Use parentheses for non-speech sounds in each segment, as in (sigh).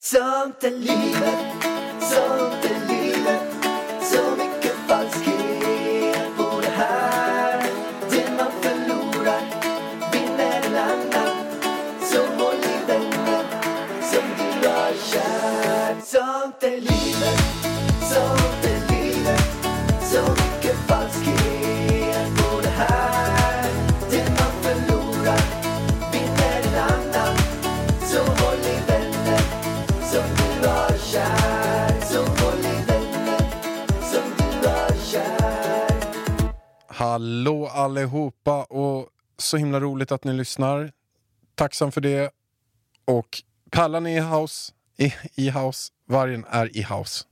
Sånt är livet, sånt Hallå allihopa och så himla roligt att ni lyssnar. Tacksam för det. Och Pallan är i house, i, i house, vargen är i house.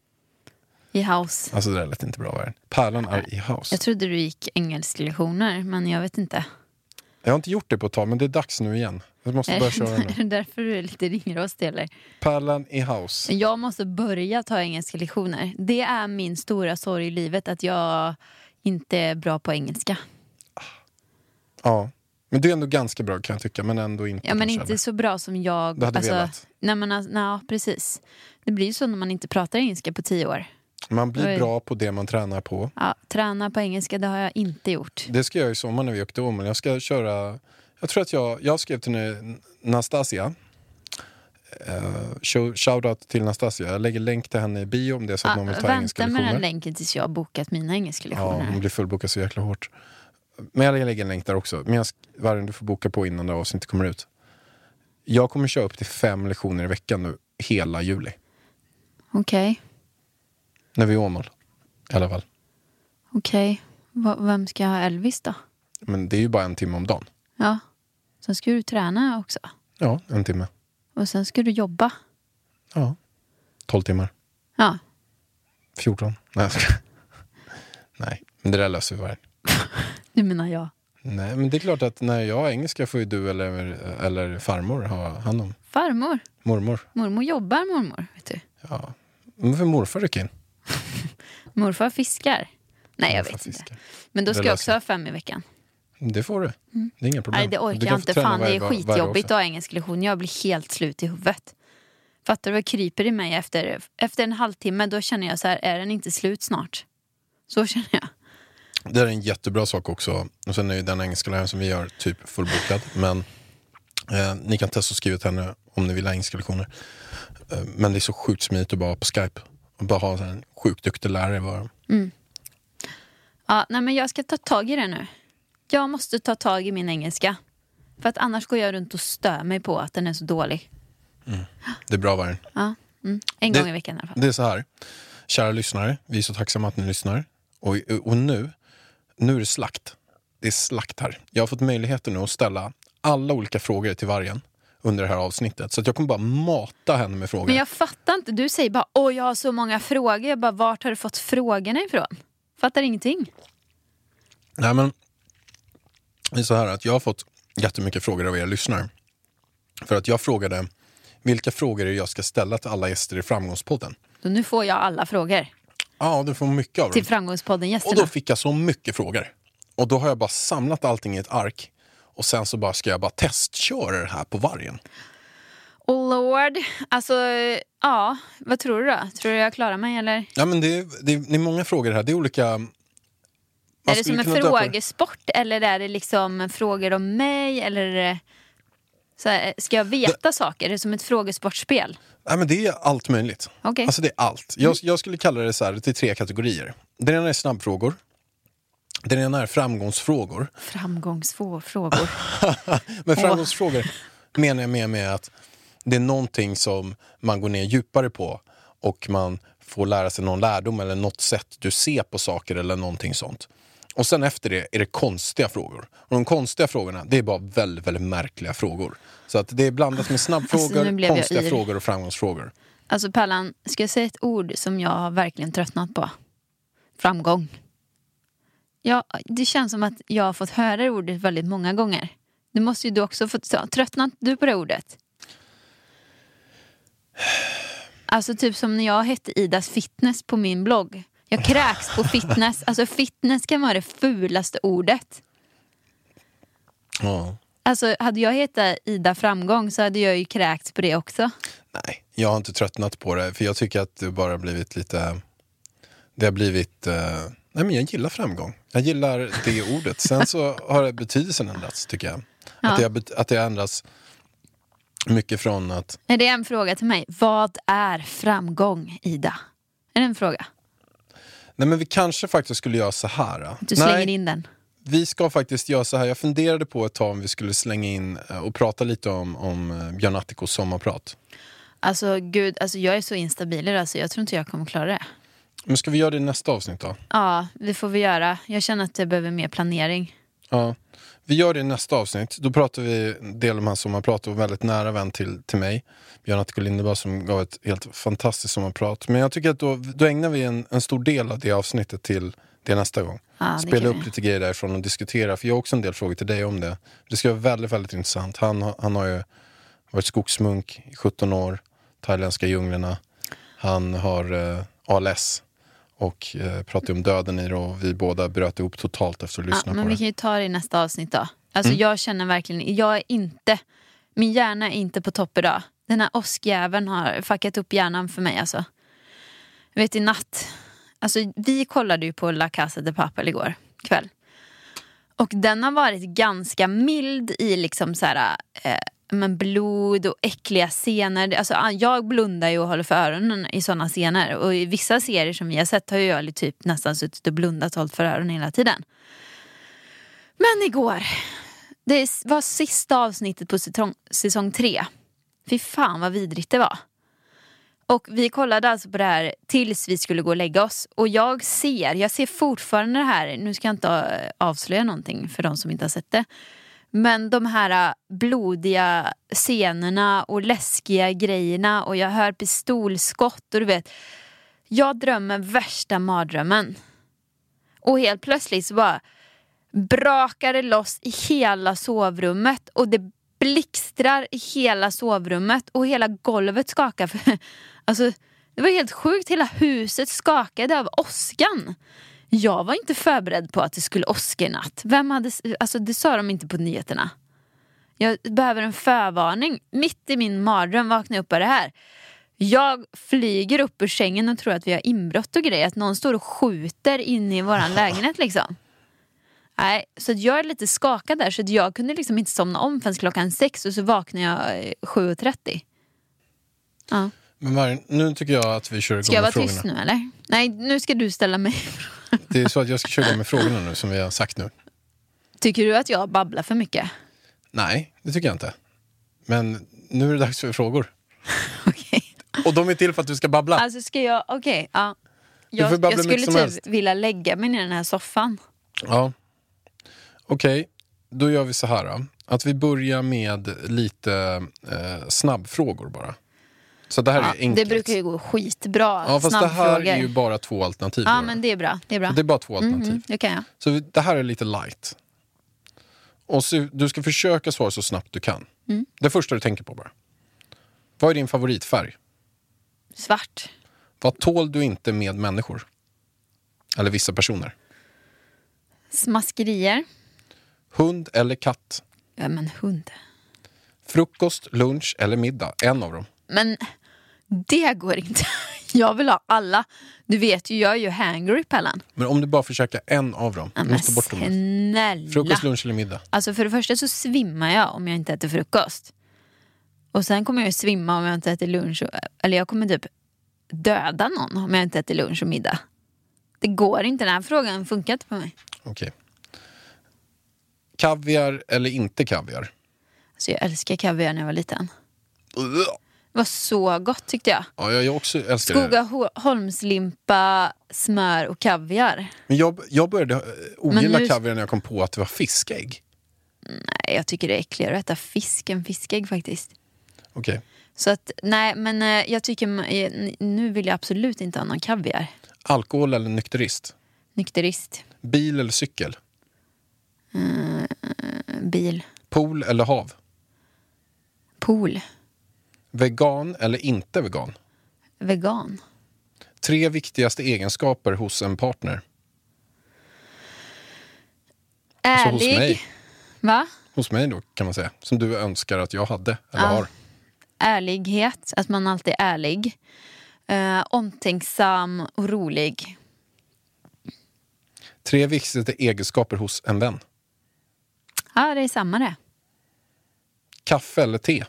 I house. Alltså det där lät inte bra vargen. Pärlan är i house. Jag trodde du gick engelsklektioner, men jag vet inte. Jag har inte gjort det på ett tag men det är dags nu igen. Jag måste börja köra Är (laughs) nu. det därför du är lite ringrostig eller? Pärlan i house. Jag måste börja ta engelska lektioner. Det är min stora sorg i livet, att jag inte är bra på engelska. Ja. Men det är ändå ganska bra kan jag tycka men ändå inte Ja, men inte så bra som jag... Du hade velat. Nej, men, alltså, nej, precis. Det blir ju så när man inte pratar engelska på tio år. Man blir bra på det man tränar på. Ja, träna på engelska, det har jag inte gjort. Det ska jag i sommar när vi åkte om. Jag ska köra... Jag tror att jag, jag skrev till Nastasia. Uh, Shoutout till Nastasia. Jag lägger länk till henne i bio om det är så att Ja, någon vill ta engelska vänta med den lektioner. länken tills jag har bokat mina engelska Ja, lektioner. hon blir fullbokad så jäkla hårt. Men jag lägger en länk där också. Men jag, Vargen, du får boka på innan det avsnittet kommer ut. Jag kommer köra upp till fem lektioner i veckan nu, hela juli. Okej, När vi är i Åmål. I alla fall. okej. Va- Vem ska jag ha Elvis då? Men det är ju bara en timme om dagen. Ja. Sen ska du träna också. Ja, en timme. Och sen ska du jobba. Ja. 12 timmar. Ja. 14. Nej, jag skojar. Nej, men det där löser vi varje. (laughs) Det menar jag. Nej, men det är klart att när jag har engelska får ju du eller, eller farmor ha hand om. Farmor. Mormor. Mormor jobbar mormor. Vet du. Ja. Men för morfar rycka in. (laughs) Morfar fiskar. Nej, jag Morfar vet inte. fiskar. Men då ska jag också ha fem i veckan. Det får du. Det är inga problem. Nej, det orkar jag inte. Fan, det är skitjobbigt att ha engelska lektion. Jag blir helt slut i huvudet. Fattar du vad kryper i mig efter, efter en halvtimme? Då känner jag så här, är den inte slut snart? Så känner jag. Det är en jättebra sak också. Och sen är ju den engelska läraren som vi gör typ fullbokad. Men eh, ni kan testa att skriva till henne om ni vill ha engelska lektioner. Eh, men det är så sjukt smidigt att bara vara på Skype. Och bara ha en sjukt duktig lärare. Bara. Ja, nej, men jag ska ta tag i det nu. Jag måste ta tag i min engelska. För att annars går jag runt och stör mig på att den är så dålig. Det är bra vargen. Ja, mm. En Det- gång i veckan i alla fall. Det är så här. Kära lyssnare, vi är så tacksamma att ni lyssnar. Och, och nu, nu är det slakt. Det är slakt här. Jag har fått möjligheten nu att ställa alla olika frågor till vargen under det här avsnittet. Så att jag kommer bara mata henne med frågor. Men jag fattar inte. Du säger bara åh jag har så många frågor. Jag bara vart har du fått frågorna ifrån? Fattar ingenting. Nej, men det är så här att jag har fått jättemycket frågor av er lyssnare. För att jag frågade vilka frågor jag ska ställa till alla gäster i Framgångspodden. Så nu får jag alla frågor Ja, du får mycket av dem. till Framgångspodden Och då fick jag så mycket frågor. Och då har jag bara samlat allting i ett ark. Och sen så bara ska jag bara testköra det här på vargen. Oh lord. Alltså ja, vad tror du då? Tror du jag klarar mig eller? Ja men det är, det är, det är många frågor här. Det är olika... Man är det som en det- frågesport eller är det liksom frågor om mig eller är det så här, ska jag veta saker? Är det som ett frågesportspel? Nej, men det är allt möjligt. Okej. Alltså det är allt. Jag, jag skulle kalla det så här till tre kategorier. Den ena är snabbfrågor. Den ena är framgångsfrågor. Framgångsfrågor. (laughs) Men framgångsfrågor menar jag med, med att det är någonting som man går ner djupare på och man får lära sig någon lärdom eller något sätt du ser på saker eller någonting sånt. Och sen efter det är det konstiga frågor. Och de konstiga frågorna, det är bara väldigt, väldigt märkliga frågor. Så att det är blandat med snabbfrågor, Alltså, konstiga frågor och framgångsfrågor. Alltså Pallan, ska jag säga ett ord som jag har verkligen tröttnat på? Framgång. Ja, det känns som att jag har fått höra det ordet väldigt många gånger. Det måste ju du också fått Tröttnat du på det ordet? Alltså typ som när jag hette Idas fitness på min blogg. Jag kräks på fitness. Alltså fitness kan vara det fulaste ordet. Ja. Alltså hade jag hetat Ida Framgång så hade jag ju kräkts på det också. Nej, jag har inte tröttnat på det, för jag tycker att det bara blivit lite... Det har blivit... Eh, nej men jag gillar framgång. Jag gillar det ordet. Sen så har betydelsen ändrats, tycker jag. Ja. Att, det att det har ändrats mycket från att... Är det en fråga till mig? Vad är framgång, Ida? Är det en fråga? Nej men vi kanske faktiskt skulle göra så här. då. Du slänger nej, in den. vi ska faktiskt göra så här. Jag funderade på ett tag om vi skulle slänga in eh, och prata lite om, om eh, Björn Attikos sommarprat. Alltså gud, alltså, jag är så instabil idag så jag tror inte jag kommer klara det. Men ska vi göra det i nästa avsnitt då? Ja, det får vi göra. Jag känner att jag behöver mer planering. Ja. Vi gör det i nästa avsnitt. Då pratar vi en del om hans sommarprat och väldigt nära vän till, till mig. Björn Attiko Lindeberg som gav ett helt fantastiskt sommarprat. Men jag tycker att då, då ägnar vi en, en stor del av det avsnittet till det nästa gång. Det Spela upp vi. lite grejer därifrån och diskutera. För jag har också en del frågor till dig om det. Det ska vara väldigt, väldigt intressant. Han, han har ju varit skogsmunk i 17 år. Thailändska djunglerna. Han har eh, ALS. Och eh, pratar om döden i det och vi båda bröt ihop totalt efter att ha Ja, lyssnat men på vi det. kan ju ta det i nästa avsnitt då. Alltså Mm. jag känner verkligen, jag är inte, min hjärna är inte på topp idag. Den här åskjäveln har fuckat upp hjärnan för mig alltså. Jag vet i natt, alltså vi kollade ju på La Casa de Papel igår kväll. Och den har varit ganska mild i liksom så här, eh, men blod och äckliga scener. Alltså, ah, jag blundar ju och håller för öronen i sådana scener. Och i vissa serier som vi har sett har ju jag typ nästan suttit och blundat och hållit för öronen hela tiden. Men igår, det var sista avsnittet på säsong, säsong tre. Fy fan vad vidrigt det var. Och vi kollade alltså på det här tills vi skulle gå och lägga oss. Och jag ser, jag ser fortfarande det här, nu ska jag inte eh, avslöja någonting för de som inte har sett det. Men de här äh, blodiga scenerna och läskiga grejerna och jag hör pistolskott och du vet. Jag drömmer värsta mardrömmen. Och helt plötsligt så bara brakar det loss i hela sovrummet och det blixtrar i hela sovrummet och hela golvet skakar. (laughs) Alltså, det var helt sjukt, hela huset skakade av åskan. Jag var inte förberedd på att det skulle åska i natt. Vem hade, alltså, det sa de inte på nyheterna. Jag behöver en förvarning. Mitt i min mardröm vaknar jag upp av det här. Jag flyger upp ur sängen och tror att vi har inbrott och grejer. Att någon står och skjuter inne i våran (laughs) lägenhet liksom. Nej, så jag är lite skakad där så jag kunde liksom inte somna om förrän klockan sex och så vaknade jag eh, 7.30. Ja. Men Vargen, nu tycker jag att vi kör igång Ska jag vara frågorna. tyst nu eller? Nej, nu ska du ställa mig. (laughs) Det är så att jag ska köra med frågorna nu som vi har sagt nu. Tycker du att jag babblar för mycket? Nej, det tycker jag inte. Men nu är det dags för frågor. (laughs) Okej. Och de är till för att du ska babbla. Alltså ska jag, okej, ja. Du får Jag, jag skulle som helst. typ vilja lägga mig i den här soffan. Ja. Okej, då gör vi så här. Då. Att vi börjar med lite eh, snabbfrågor bara. Så det här Ja, är enkelt. det brukar ju gå skitbra. Ja, fast det här Snabbfrågor. är ju bara två alternativ. Ja, men det är bra. Det är bra. Det är bara två alternativ. Mhm, det kan jag. Så det här är lite light. Och så, du ska försöka svara så snabbt du kan. Mm. Det första du tänker på bara. Vad är din favoritfärg? Svart. Vad tål du inte med människor? Eller vissa personer? Smaskerier. Hund eller katt? Ja, men hund. Frukost, lunch eller middag? En av dem. Men det går inte. (laughs) Jag vill ha alla. Du vet ju, jag är ju hangry Pellan. Men om du bara försöker en av dem. Du men måste bort dem. snälla. Frukost, lunch eller middag? Alltså för det första så svimmar jag om jag inte äter frukost. Och sen kommer jag ju svimma om jag inte äter lunch. Och, eller jag kommer typ döda någon om jag inte äter lunch och middag. Det går inte, den här frågan funkar inte på mig. Okej. Kaviar eller inte kaviar? Alltså jag älskar kaviar när jag var liten. Det var så gott tyckte jag. Ja, jag, jag också älskar det. Skoga ho- holmslimpa, smör och kaviar. Men jag, jag började eh, ogilla nu- kaviar när jag kom på att det var fiskägg. Nej, jag tycker det är äckligare att äta fisk än fiskägg faktiskt. Okej. Så att, nej men eh, jag tycker, eh, nu vill jag absolut inte ha någon kaviar. Alkohol eller nykterist? Nykterist, Bil eller cykel? eh, bil, Pool eller hav? pool, Vegan eller inte vegan? vegan. Tre viktigaste egenskaper hos en partner? Alltså hos Ärlig. mig. Va? Hos mig då kan man säga. Som du önskar att jag hade eller Ja. har. ärlighet, att man alltid är ärlig. Eh, omtänksam och rolig. Tre viktigaste egenskaper hos en vän. Ja, det är samma det. Kaffe eller te?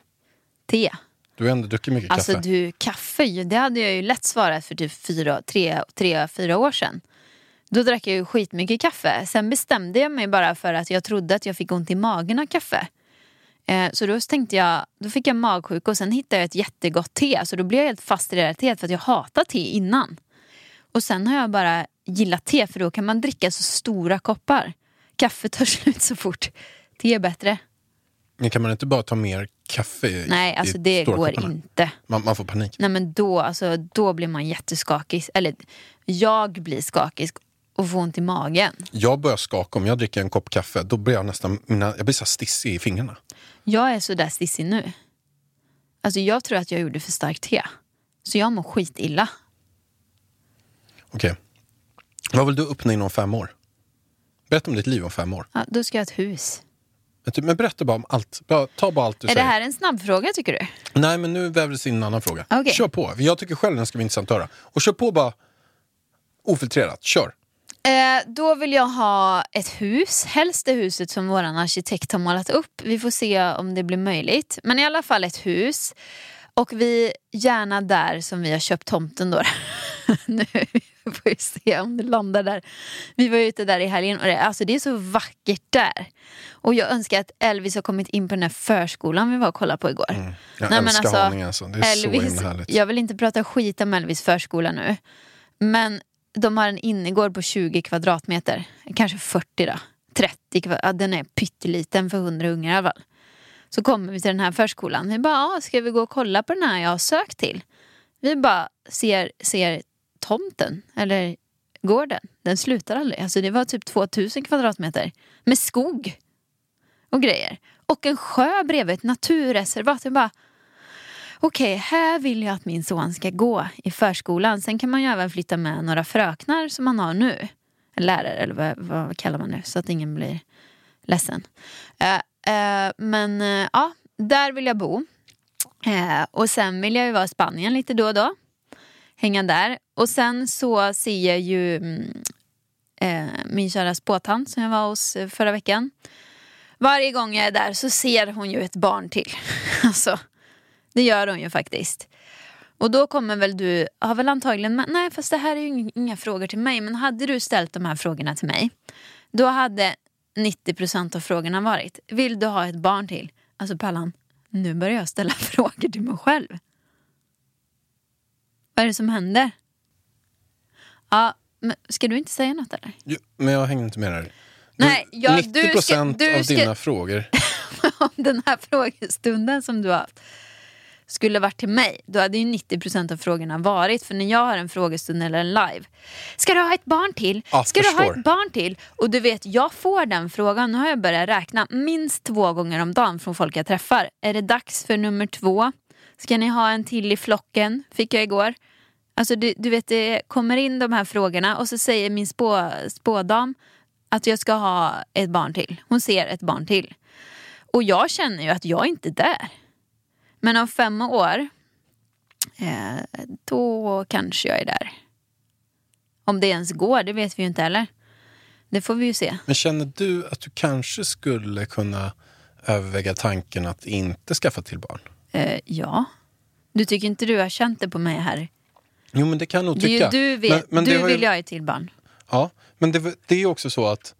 Te. Du har ändå druckit mycket Alltså kaffe. du, kaffe, det hade jag ju lätt svarat för typ fyra, tre, tre, fyra år sedan. Då drack jag ju skitmycket kaffe. Sen bestämde jag mig bara för att jag trodde att jag fick ont i magen av kaffe. Eh, så då tänkte jag, då fick jag magsjuka och sen hittade jag ett jättegott te. Så då blev jag helt fast i det här teet för att jag hatade te innan. Och sen har jag bara gillat te för då kan man dricka så stora koppar. Kaffe tar (laughs) slut så fort. Te är bättre. Men kan man inte bara ta mer kaffe i, Nej, alltså i det går inte. Man, man får panik. Nej men då, alltså, då blir man jätteskakig. Eller jag blir skakig och får ont i magen. Jag börjar skaka om jag dricker en kopp kaffe. Då blir jag nästan mina, jag blir så stissig i fingrarna. Jag är så där stissig nu. Alltså jag tror att jag gjorde för starkt te. Så jag mår skitilla. Okej. Vad vill du uppnå inom fem år? Berätta om ditt liv om fem år. Ja, då ska jag ha ett hus. Men berätta bara om allt. Ta bara allt du Är det säger. här en snabbfråga tycker du? Nej, men nu vävdes in en annan fråga. Okej. Kör på. Jag tycker själv den ska bli intressant att höra. Och kör på bara ofiltrerat. Kör. Eh, då vill jag ha ett hus, helst det huset som vår arkitekt har målat upp. Vi får se om det blir möjligt. Men i alla fall ett hus. Och vi gärna där som vi har köpt tomten då. (laughs) (laughs) nu får vi se om det landar där. Vi var ute där i helgen och det, alltså det är så vackert där. Och jag önskar att Elvis har kommit in på den här förskolan vi var och kollade på igår. Mm. Jag Nej, älskar alltså, Haninge alltså. Det är så Elvis, himla härligt. jag vill inte prata skit om Elvis förskola nu. Men de har en innergård på 20 kvadratmeter. Kanske 40 då. 30 kvadrat. Ja, den är pytteliten för 100 ungar i alla fall. Så kommer vi till den här förskolan. Vi bara, ska vi gå och kolla på den här jag har sökt till? Vi bara ser, ser tomten, eller gården. Den slutar aldrig. Alltså det var typ 2000 kvadratmeter. Med skog och grejer. Och en sjö bredvid, ett naturreservat. Jag bara, okej, här vill jag att min son ska gå i förskolan. Sen kan man ju även flytta med några fröknar som man har nu. En lärare, eller vad, vad kallar man det? Så att ingen blir ledsen. Uh, uh, men uh, ja, där vill jag bo. Och sen vill jag ju vara i Spanien lite då och då. Hänga där. Och sen så ser jag ju mm, eh, min kära spåtant som jag var hos eh, förra veckan. Varje gång jag är där så ser hon ju ett barn till. (laughs) alltså, det gör hon ju faktiskt. Och då kommer väl du, har väl antagligen, nej fast det här är ju inga, inga frågor till mig, men hade du ställt de här frågorna till mig, då hade 90% av frågorna varit, vill du ha ett barn till? Alltså Pallan, nu börjar jag ställa (laughs) frågor till mig själv. Vad är det som händer? Ja, men ska du inte säga något eller? Jo, Men jag hänger inte med där. Nej, ja, 90 du ska- du av ska- dina frågor. (laughs) om den här frågestunden som du har haft skulle varit till mig, då hade ju 90% av frågorna varit, för när jag har en frågestund eller en live, ska du ha ett barn till? Ja, ska du ha ett barn till? Och du vet, jag får den frågan, nu har jag börjat räkna, minst två gånger om dagen från folk jag träffar. Är det dags för nummer två? Ska ni ha en till i flocken? Fick jag igår. Alltså du, du vet, det kommer in de här frågorna och så säger min spå, spådam att jag ska ha ett barn till. Hon ser ett barn till. Och jag känner ju att jag inte är där. Men om fem år, eh, då kanske jag är där. Om det ens går, det vet vi ju inte heller. Det får vi ju se. Men känner du att du kanske skulle kunna överväga tanken att inte skaffa till barn? Eh, ja. Du tycker inte du har känt det på mig här? Jo, men det kan jag nog tycka. ju du vet, Men, men du ju- vill ju ha ett till barn. Ja, men det, det är ju också så att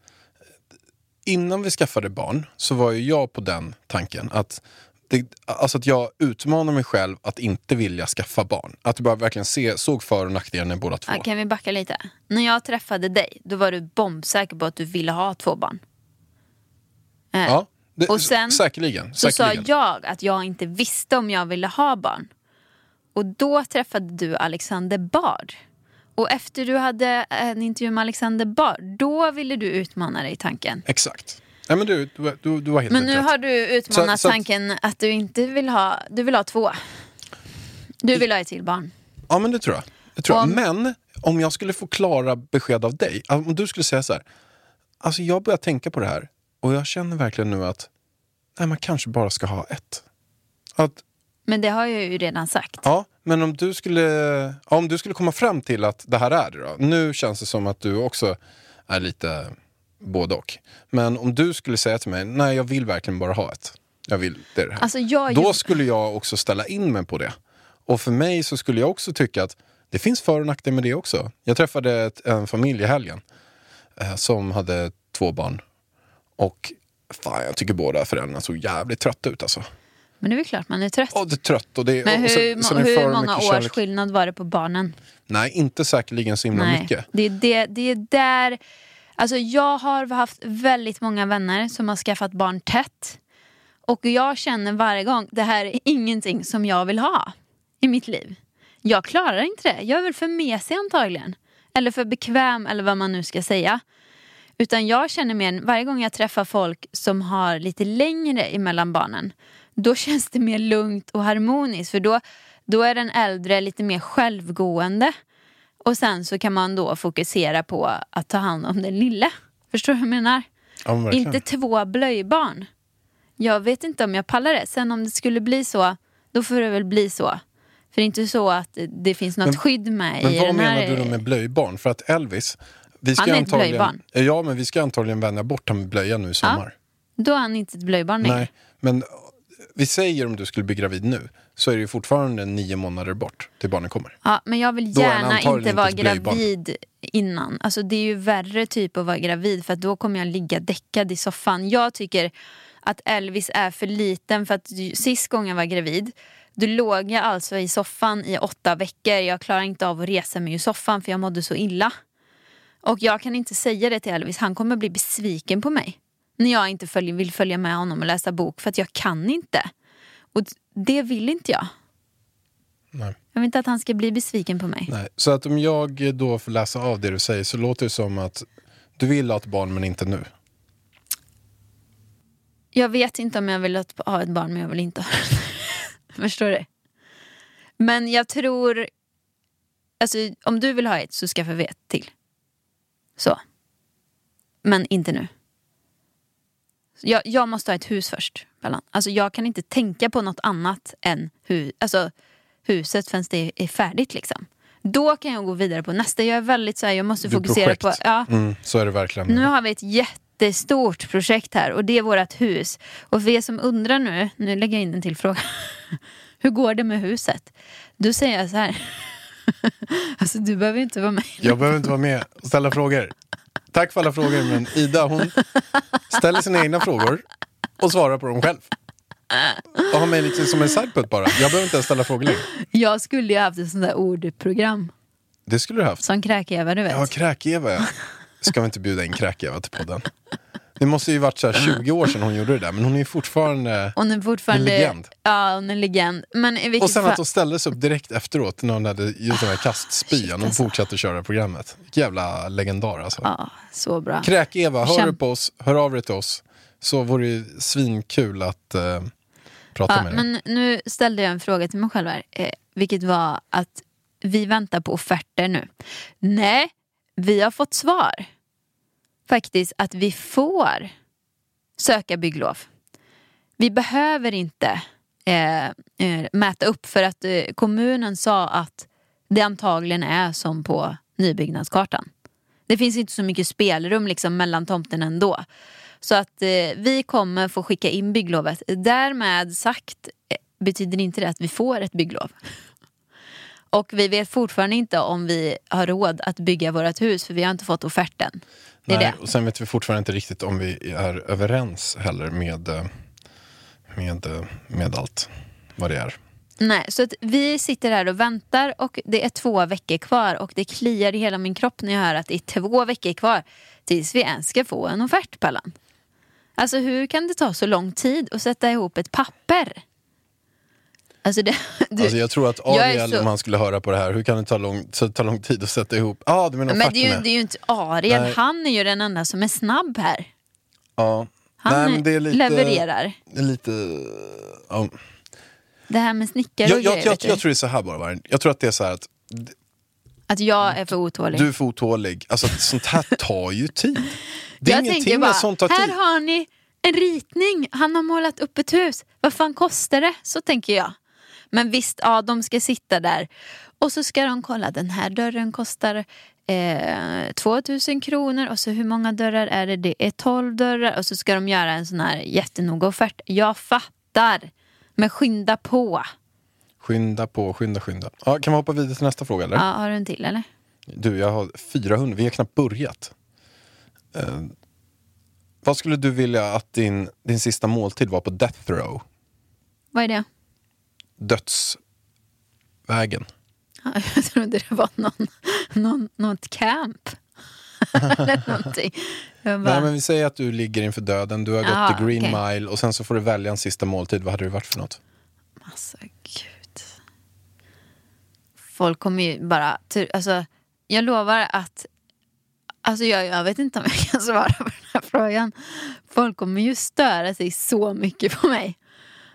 innan vi skaffade barn så var ju jag på den tanken att det, alltså att jag utmanar mig själv att inte vilja skaffa barn. Att jag bara verkligen se, såg för och nackdelarna i båda två. Ja, kan vi backa lite? När jag träffade dig, då var du bombsäker på att du ville ha två barn. Eh, Ja, det, Och sen säkerligen. Så sa säkerligen. jag att jag inte visste om jag ville ha barn. Och då träffade du Alexander Bard. Och efter du hade en intervju med Alexander Bard, då ville du utmana dig i tanken. Exakt. Nej, men du, du, du, du har helt Men nu rätt. har du utmanat Så- så att- tanken att du inte vill ha, du vill ha två. Du vill ha ett till barn. Ja, men det tror jag. Det tror Om- jag. Men om jag skulle få klara besked av dig, om du skulle säga så här. Alltså jag börjar tänka på det här och jag känner verkligen nu att nej, man kanske bara ska ha ett. Att Men det har jag ju redan sagt. Ja, men om du skulle, ja, om du skulle komma fram till att det här är det då. Nu känns det som att du också är lite både och. Men om du skulle säga till mig, nej jag vill verkligen bara ha ett. Jag vill det, det här. Alltså jag Då skulle jag också ställa in mig på det. Och för mig så skulle jag också tycka att det finns för och nackdelar med det också. Jag träffade ett, en familj i helgen eh, som hade två barn. Och fan, jag tycker båda föräldrarna såg jävligt trötta ut alltså. Men det är väl klart man är trött. Ja, det är trött och det Men hur, sen- sen hur många års kärlek. skillnad var det på barnen? Nej, inte säkerligen så himla Nej, mycket. det är, det, det är där... Alltså jag har haft väldigt många vänner som har skaffat barn tätt. Och jag känner varje gång, det här är ingenting som jag vill ha i mitt liv. Jag klarar inte det. Jag är väl för mesig antagligen. Eller för bekväm eller vad man nu ska säga. Utan jag känner mer, varje gång jag träffar folk som har lite längre emellan barnen. Då känns det mer lugnt och harmoniskt. För då, då är den äldre lite mer självgående. Och sen så kan man då fokusera på att ta hand om den lille. Förstår du vad jag menar? Ja, men. Inte två blöjbarn. Jag vet inte om jag pallar det. Sen om det skulle bli så, då får det väl bli så. För det är inte så att det finns något Men- skydd med Men i vad den menar här... du då med blöjbarn? För att Elvis, vi ska Han är ett blöjbarn. Ja, men vi ska antagligen vänja bort honom med blöja nu i sommar. Då är han inte ett blöjbarn längre. Nej, men vi säger om du skulle bli gravid nu så är det ju fortfarande nio månader bort till barnen kommer. Ja, men jag vill gärna inte vara gravid innan. Alltså det är ju värre typ att vara gravid för att då kommer jag ligga däckad i soffan. Jag tycker att Elvis är för liten för att sist gången jag var gravid då låg jag alltså i soffan i åtta veckor. Jag klarar inte av att resa mig ur soffan för jag mådde så illa. Och jag kan inte säga det till Elvis, han kommer bli besviken på mig. När jag inte följ, vill följa med honom och läsa bok för att jag kan inte. Och det vill inte jag. Nej. Jag vill inte att han ska bli besviken på mig. Nej. Så att om jag då får läsa av det du säger så låter det som att du vill ha ett barn men inte nu. Jag vet inte om jag vill ha ett barn men jag vill inte ha det. (laughs) Förstår du? Men jag tror... Alltså om du vill ha ett så skaffa vi ett till. Så. Men inte nu. Jag, jag måste ha ett hus först. Bellan. Alltså jag kan inte tänka på något annat än hu, alltså, huset förrän det är färdigt. Liksom. Då kan jag gå vidare på nästa. Jag är väldigt så här, jag måste fokusera på... Ja, Mm, så är det verkligen. nu har vi ett jättestort projekt här och det är vårt hus. Och för er som undrar nu, nu lägger jag in en till fråga. (laughs) Hur går det med huset? Då säger jag så här. (laughs) Alltså du behöver inte vara med. Jag behöver inte vara med och ställa frågor. Tack för alla frågor, men Ida hon ställer sina egna frågor och svarar på dem själv. Och har mig lite som en sideput bara. Jag behöver inte ens ställa frågor längre. Jag skulle ju haft ett sånt där ordprogram. Det skulle du haft. Som Kräk-Eva du vet. Ja, Kräk-Eva. Ska vi inte bjuda in Kräk-Eva till podden? Det måste ju varit så här 20 år sedan hon gjorde det där, men hon är ju fortfarande... Hon är fortfarande... En legend. Ja, hon är en legend. Men i Och sen fall... att hon ställde sig upp direkt efteråt när hon hade gjort den här kastspyan och fortsatte köra programmet. Vilken jävla legendar alltså. Ja, så bra. Kräk-Eva, hör Kämp- du på oss, hör av dig till oss. Så vore det svinkul att eh, prata Ja, med dig. men nu ställde jag en fråga till mig själv här. Eh, vilket var att vi väntar på offerter nu. Nej, vi har fått svar. Faktiskt att vi får söka bygglov. Vi behöver inte eh, eh, mäta upp för att eh, kommunen sa att det antagligen är som på nybyggnadskartan. Det finns inte så mycket spelrum liksom mellan tomterna ändå. Så att eh, vi kommer få skicka in bygglovet. Därmed sagt eh, betyder inte det att vi får ett bygglov. (laughs) Och vi vet fortfarande inte om vi har råd att bygga vårt hus för vi har inte fått offerten. Nej, det. och sen vet vi fortfarande inte riktigt om vi är överens heller med, eh, med, eh, med allt vad det är. Nej, så att vi sitter här och väntar och det är två veckor kvar och det kliar i hela min kropp när jag hör att det är två veckor kvar tills vi ens ska få en offert Pallan. Alltså hur kan det ta så lång tid att sätta ihop ett papper? Alltså det, du, Alltså jag tror att Ariel, så- om han skulle höra på det här, hur kan det ta lång, ta lång tid att sätta ihop? Ja, ah, du menar men det är, ju, det är ju inte Ariel, Nej. han är ju den enda som är snabb här. Ja. Han Nej, men det är lite, levererar. Det lite... Ja. Det här med snickare Jag, jag, grejer, jag, jag tror det är så här bara, Vargen. Jag tror att det är så här att Att jag är för otålig. du är för otålig. Alltså sånt här tar ju tid. (laughs) Det är jag ingenting bara, som tar här tid. har ni en ritning, han har målat upp ett hus. Vad fan kostar det? Så tänker jag. Men visst, ja, de ska sitta där. Och så ska de kolla, den här dörren kostar eh, 2000 kronor. Och så hur många dörrar är det? Det är 12 dörrar. Och så ska de göra en sån här jättenoga offert. Jag fattar. Men skynda på. Skynda på, skynda, skynda. Ja, kan vi hoppa vidare till nästa fråga eller? Ja, har du en till eller? Du, jag har 400, vi har knappt börjat. Eh, vad skulle du vilja att din, din sista måltid var på death row? Vad är det? Dödsvägen. Ja, (laughs) Jag trodde det var någon, någon, något camp. (laughs) eller någonting. Bara, Nej, men vi säger att du ligger inför döden, du har gått Ja, the green okej. mile och sen så får du välja en sista måltid. Vad hade det varit för något? Alltså gud. Folk kommer ju bara... Alltså, jag lovar att... Alltså jag, jag vet inte om jag kan svara på den här frågan. Folk kommer ju störa sig så mycket på mig.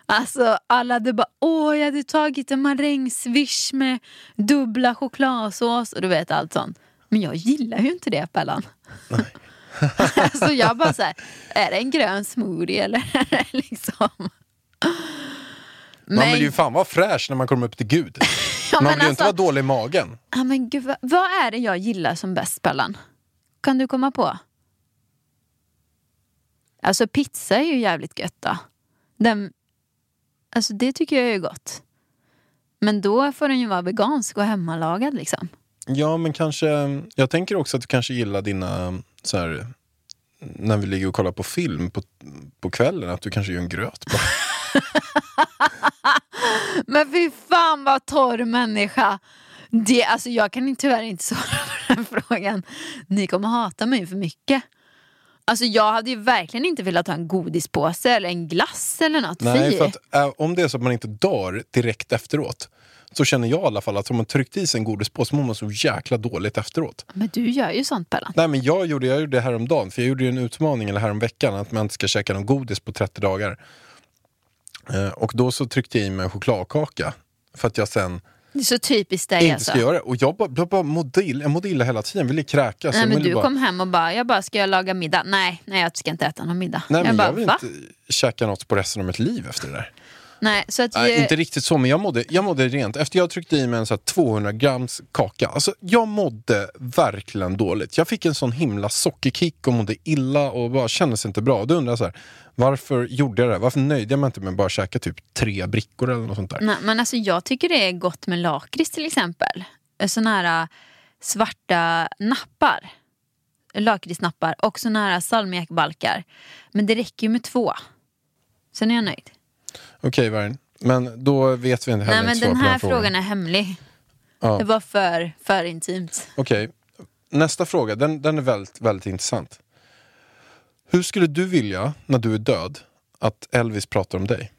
Alltså alla hade bara åh jag hade tagit en marängsviss med dubbla chokladsås och du vet allt sånt. Men jag gillar ju inte det Pellan. alltså (laughs) jag bara såhär, är det en grön smoothie eller liksom? Man vill ju fan vara fräsch när man kommer upp till Gud. (laughs) Ja, man men vill ju inte alltså- vara dålig i magen. Ja, men gud, vad, vad är det jag gillar som bäst, Pellan? Kan du komma på? Alltså pizza är ju jävligt gött då. Den, alltså det tycker jag är gott. Men då får den ju vara vegansk och hemmalagad liksom. Ja, men kanske... Jag tänker också att du kanske gillar dina... Så här, när vi ligger och kollar på film på, på kvällen, att du kanske gör en gröt. bara. (laughs) Men fy fan vad torr människa. Det, alltså jag kan tyvärr inte svara på den frågan. Ni kommer hata mig för mycket. Alltså jag hade ju verkligen inte velat ha en godispåse eller en glass eller något. Nej, Fy. för att äh, om det är så att man inte dör direkt efteråt så känner jag i alla fall att om man tryckt i sig en godispåse så mår man så jäkla dåligt efteråt. Men du gör ju sånt Pellan. Nej, men jag gjorde, jag gjorde det häromdagen, för jag gjorde ju en utmaning eller häromveckan att man inte ska käka någon godis på 30 dagar. Eh, och då så tryckte jag i mig en chokladkaka för att jag sen Det är så typiskt dig inte alltså. ska göra det. Och jag bara, jag bara illa, jag mådde illa hela tiden, ville kräkas. Nej men du bara, kom hem och bara, jag bara, ska jag laga middag? Nej, nej jag ska inte äta någon middag. Nej, jag men bara, jag vill va? inte käka något på resten av mitt liv efter det där. Nej, så att Nej, jag, inte riktigt så, men jag mådde, jag mådde rent. Efter jag tryckte i mig en så här 200 grams kaka, alltså jag mådde verkligen dåligt. Jag fick en sån himla sockerkick och mådde illa och bara kändes inte bra. Då undrar jag så här, varför gjorde jag det? Varför nöjde jag mig inte med att bara käka typ tre brickor eller något sånt där? nej, men alltså jag tycker det är gott med lakrits till exempel. Såna här äh, svarta nappar. Lakritsnappar och såna här salmiakbalkar. Men det räcker ju med två. Sen är jag nöjd. Okej, Vargen. Men då vet vi inte heller Nej men den här frågan. frågan är hemlig. Ja. Det var för, för intimt. Okej, nästa fråga, den, den är väldigt, väldigt intressant. Hur skulle du vilja, när du är död, att Elvis pratar om dig?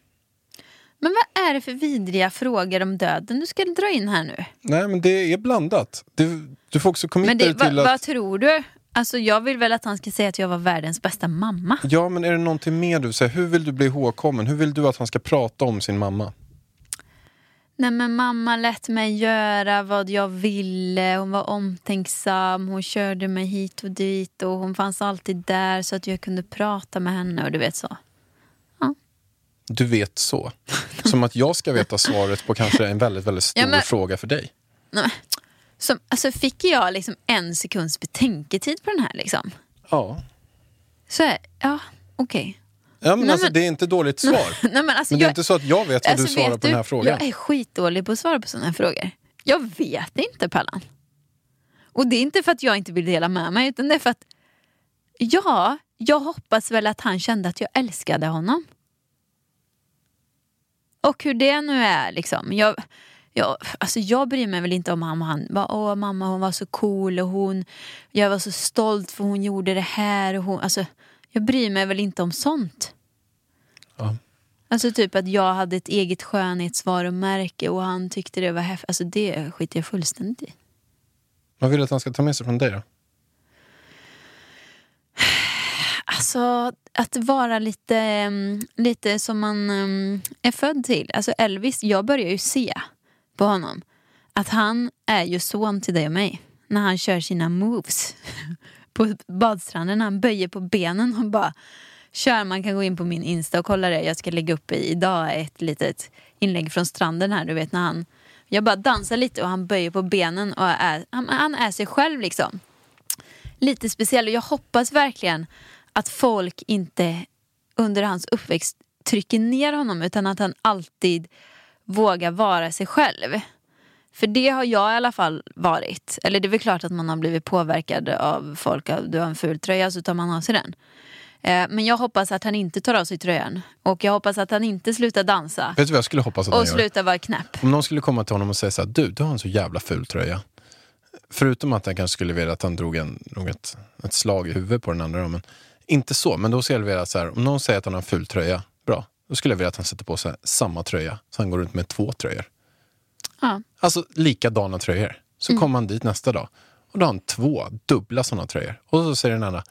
Men vad är det för vidriga frågor om döden du ska dra in här nu? Nej, men det är blandat. Du, du får också committa dig till att... vad tror du? Alltså jag vill väl att han ska säga att jag var världens bästa mamma. Ja, men är det någonting mer du säger? Hur vill du bli ihågkommen? Hur vill du att han ska prata om sin mamma? Nej men mamma lät mig göra vad jag ville, hon var omtänksam, hon körde mig hit och dit och hon fanns alltid där så att jag kunde prata med henne och du vet så. Du vet så. Som att jag ska veta svaret på kanske en väldigt, väldigt stor Ja, men- fråga för dig. Nej, Som, alltså fick jag liksom en sekunds betänketid på den här liksom? Ja. Så ja okej. Ja, men Nej, alltså, men- det är inte dåligt (laughs) svar. Nej, men alltså, Men det är jag, inte så att jag vet vad alltså, du svarar på den här du, frågan. Jag är skitdålig på att svara på sådana här frågor. Jag vet inte Pallan. Och det är inte för att jag inte vill dela med mig utan det är för att ja, jag hoppas väl att han kände att jag älskade honom. Och hur det nu är liksom. Jag, jag, alltså jag bryr mig väl inte om han, han bara, åh mamma hon var så cool och hon, jag var så stolt för hon gjorde det här och hon, alltså jag bryr mig väl inte om sånt. Ja. Alltså typ att jag hade ett eget skönhetsvarumärke och han tyckte det var häftigt. Alltså det skiter jag fullständigt i. Vad vill du att han ska ta med sig från dig då? Alltså att vara lite, mm, lite som man mm, är född till. Alltså Elvis, jag börjar ju se på honom att han är ju son till dig och mig. När han kör sina moves (laughs) på badstranden. Han böjer på benen och bara kör. Man kan gå in på min Insta och kolla det. Jag ska lägga upp i, idag ett litet inlägg från stranden här, du vet när han jag bara dansar lite och han böjer på benen och är, han, han är sig själv liksom. Lite speciell och jag hoppas verkligen att folk inte under hans uppväxt trycker ner honom utan att han alltid vågar vara sig själv. För det har jag i alla fall varit. Eller det är väl klart att man har blivit påverkad av folk. Av, du har en ful tröja så tar man av sig den. Eh, Men jag hoppas att han inte tar av sig tröjan. Och jag hoppas att han inte slutar dansa. Vet du vad jag skulle hoppas att han Och gör? slutar vara knäpp. Om någon skulle komma till honom och säga så här, du, du har en så jävla ful tröja. Förutom att jag kanske skulle vilja att han drog, en, ett, ett slag i huvudet på den andra. Men inte så, men då skulle jag vilja så här, om någon säger att han har en ful tröja, bra. Då skulle jag vilja att han sätter på sig samma tröja, så han går runt med två tröjor. Ja. Alltså likadana tröjor. Så kommer han dit nästa dag och då har han två dubbla sådana tröjor. Och så säger den andra,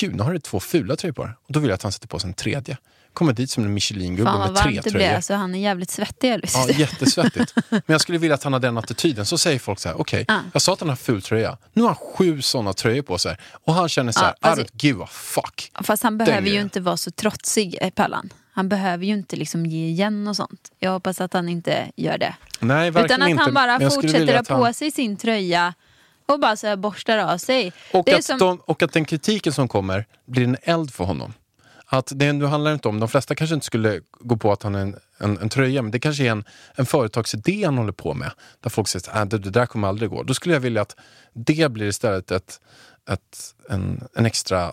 gud nu har du två fula tröjor på dig. Och då vill jag att han sätter på sig en tredje. Kommer dit som en Michelin-gubbe Fan vad med tre varmt det tröjor. blir. Alltså, han är jävligt svettig Elvis. Ja, jättesvettigt. Men jag skulle vilja att han har den attityden. Så säger folk så här, okej, Ja. jag sa att han har ful tröja. Nu har han sju sådana tröjor på sig. Och han känner så här, I alltså- don't give a fuck. Fast han behöver ju inte vara så trotsig, eh, Pallan. Han behöver ju inte liksom ge igen och sånt. Jag hoppas att han inte gör det. Nej, verkligen Utan att inte. han bara fortsätter ha att han- på sig sin tröja och bara så här borstar av sig. Och, att som, de, och att den kritiken som kommer blir en eld för honom. Att det nu handlar inte om, de flesta kanske inte skulle gå på att han är en, en, en tröja, men det kanske är en, en företagsidé han håller på med. Där folk säger att äh, det, det där kommer aldrig gå. Då skulle jag vilja att det blir istället ett, ett, en, en extra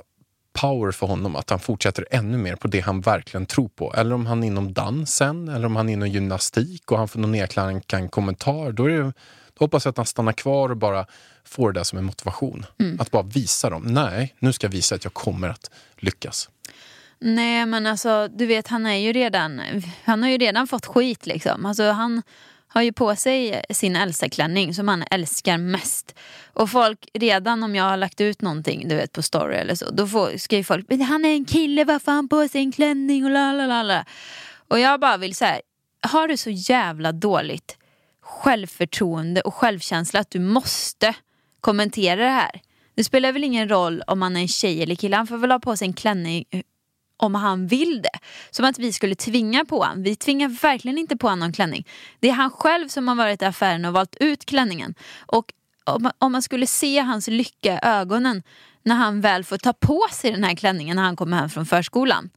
power för honom. Att han fortsätter ännu mer på det han verkligen tror på. Eller om han är inom dansen, eller om han är inom gymnastik och han får någon nedklank en kommentar. Då, är det, då hoppas jag att han stannar kvar och bara får det där som en motivation. Att bara visa dem, nej, nu ska jag visa att jag kommer att lyckas. Nej men alltså du vet han är ju redan, han har ju redan fått skit liksom. Alltså han har ju på sig sin Elsa-klänning som han älskar mest. Och folk, redan om jag har lagt ut någonting du vet på story eller så, då får, skriver folk "Men han är en kille, varför har han på sig en klänning och la la la. Och jag bara vill säga, har du så jävla dåligt självförtroende och självkänsla att du måste kommentera det här? Det spelar väl ingen roll om man är en tjej eller kille, han får väl ha på sig en klänning om han vill det. Som att vi skulle tvinga på honom. Vi tvingar verkligen inte på honom någon klänning. Det är han själv som har varit i affären och valt ut klänningen. Och om man, skulle se hans lycka i ögonen när han väl får ta på sig den här klänningen när han kommer hem från förskolan.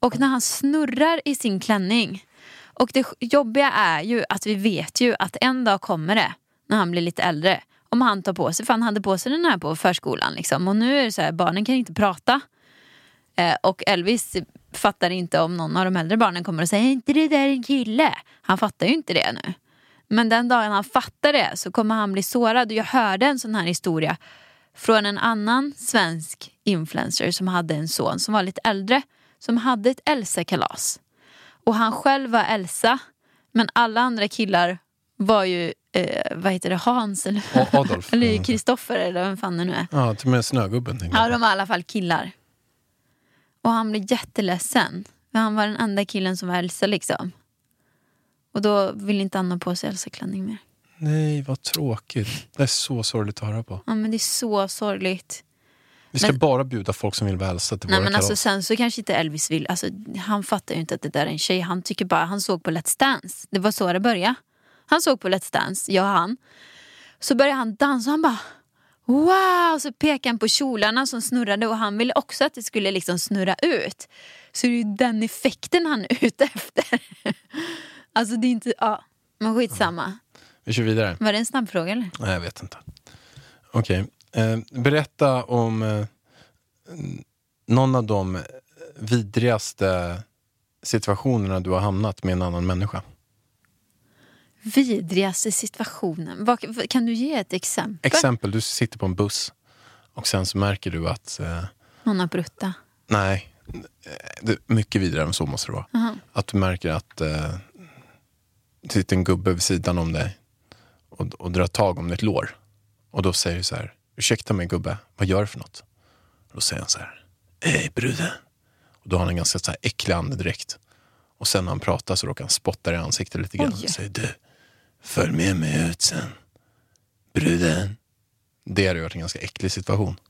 Och när han snurrar i sin klänning. Och det jobbiga är ju att vi vet ju att en dag kommer det, när han blir lite äldre, om han tar på sig, för han hade på sig den här på förskolan liksom. Och nu är det så här, barnen kan inte prata. Eh, och Elvis fattar inte om någon av de äldre barnen kommer och säger "Är inte det där en kille? Han fattar ju inte det nu. Men den dagen han fattar det så kommer han bli sårad. Och jag hörde en sån här historia från en annan svensk influencer som hade en son som var lite äldre. Som hade ett Elsa-kalas. Och han själv var Elsa. Men alla andra killar var ju, eh, vad heter det, Hans eller, Adolf. (laughs) eller Kristoffer eller vem fan det nu är. Ja, till och med Snögubben. Ja, de var i alla fall killar. Och han blev jätteledsen. För han var den enda killen som var Elsa liksom. Och då ville inte han ha på sig Elsa-klänning mer. Nej, vad tråkigt. Det är så sorgligt att höra på. Ja men det är så sorgligt. Vi ska Men- bara bjuda folk som vill välsa till Nej våra men kalas. alltså sen så kanske inte Elvis vill, alltså han fattar ju inte att det där är en tjej. Han tycker bara, han såg på Let's Dance. Det var så det började. Han såg på Let's Dance, jag och han. Så började han dansa och han bara Wow! Så pekade han på kjolarna som snurrade och han ville också att det skulle liksom snurra ut. Så det är ju den effekten han är ute efter. (laughs) Alltså det är inte, ja. Men skitsamma. Vi kör vidare. Var det en snabb fråga eller? Nej, jag vet inte. Okej. Eh, berätta om eh, någon av de vidrigaste situationerna du har hamnat med en annan människa. Vidrigaste situationen. Vad, kan du ge ett exempel? Exempel, du sitter på en buss och sen så märker du att eh, Någon har brutta. Nej, eh, det mycket vidare än så måste det vara. Aha. Att du märker att eh, det sitter en gubbe vid sidan om dig och, och drar tag om ditt lår. Och då säger du så här, ursäkta mig gubbe, vad gör du för något? Då säger han så här, hej bruden. Och då har han en ganska så här äcklig andedräkt. Och sen när han pratar så råkar han spotta i ansiktet lite grann Oj. och säger, du, följ med mig ut sen. Bruden. Det hade ju varit en ganska äcklig situation.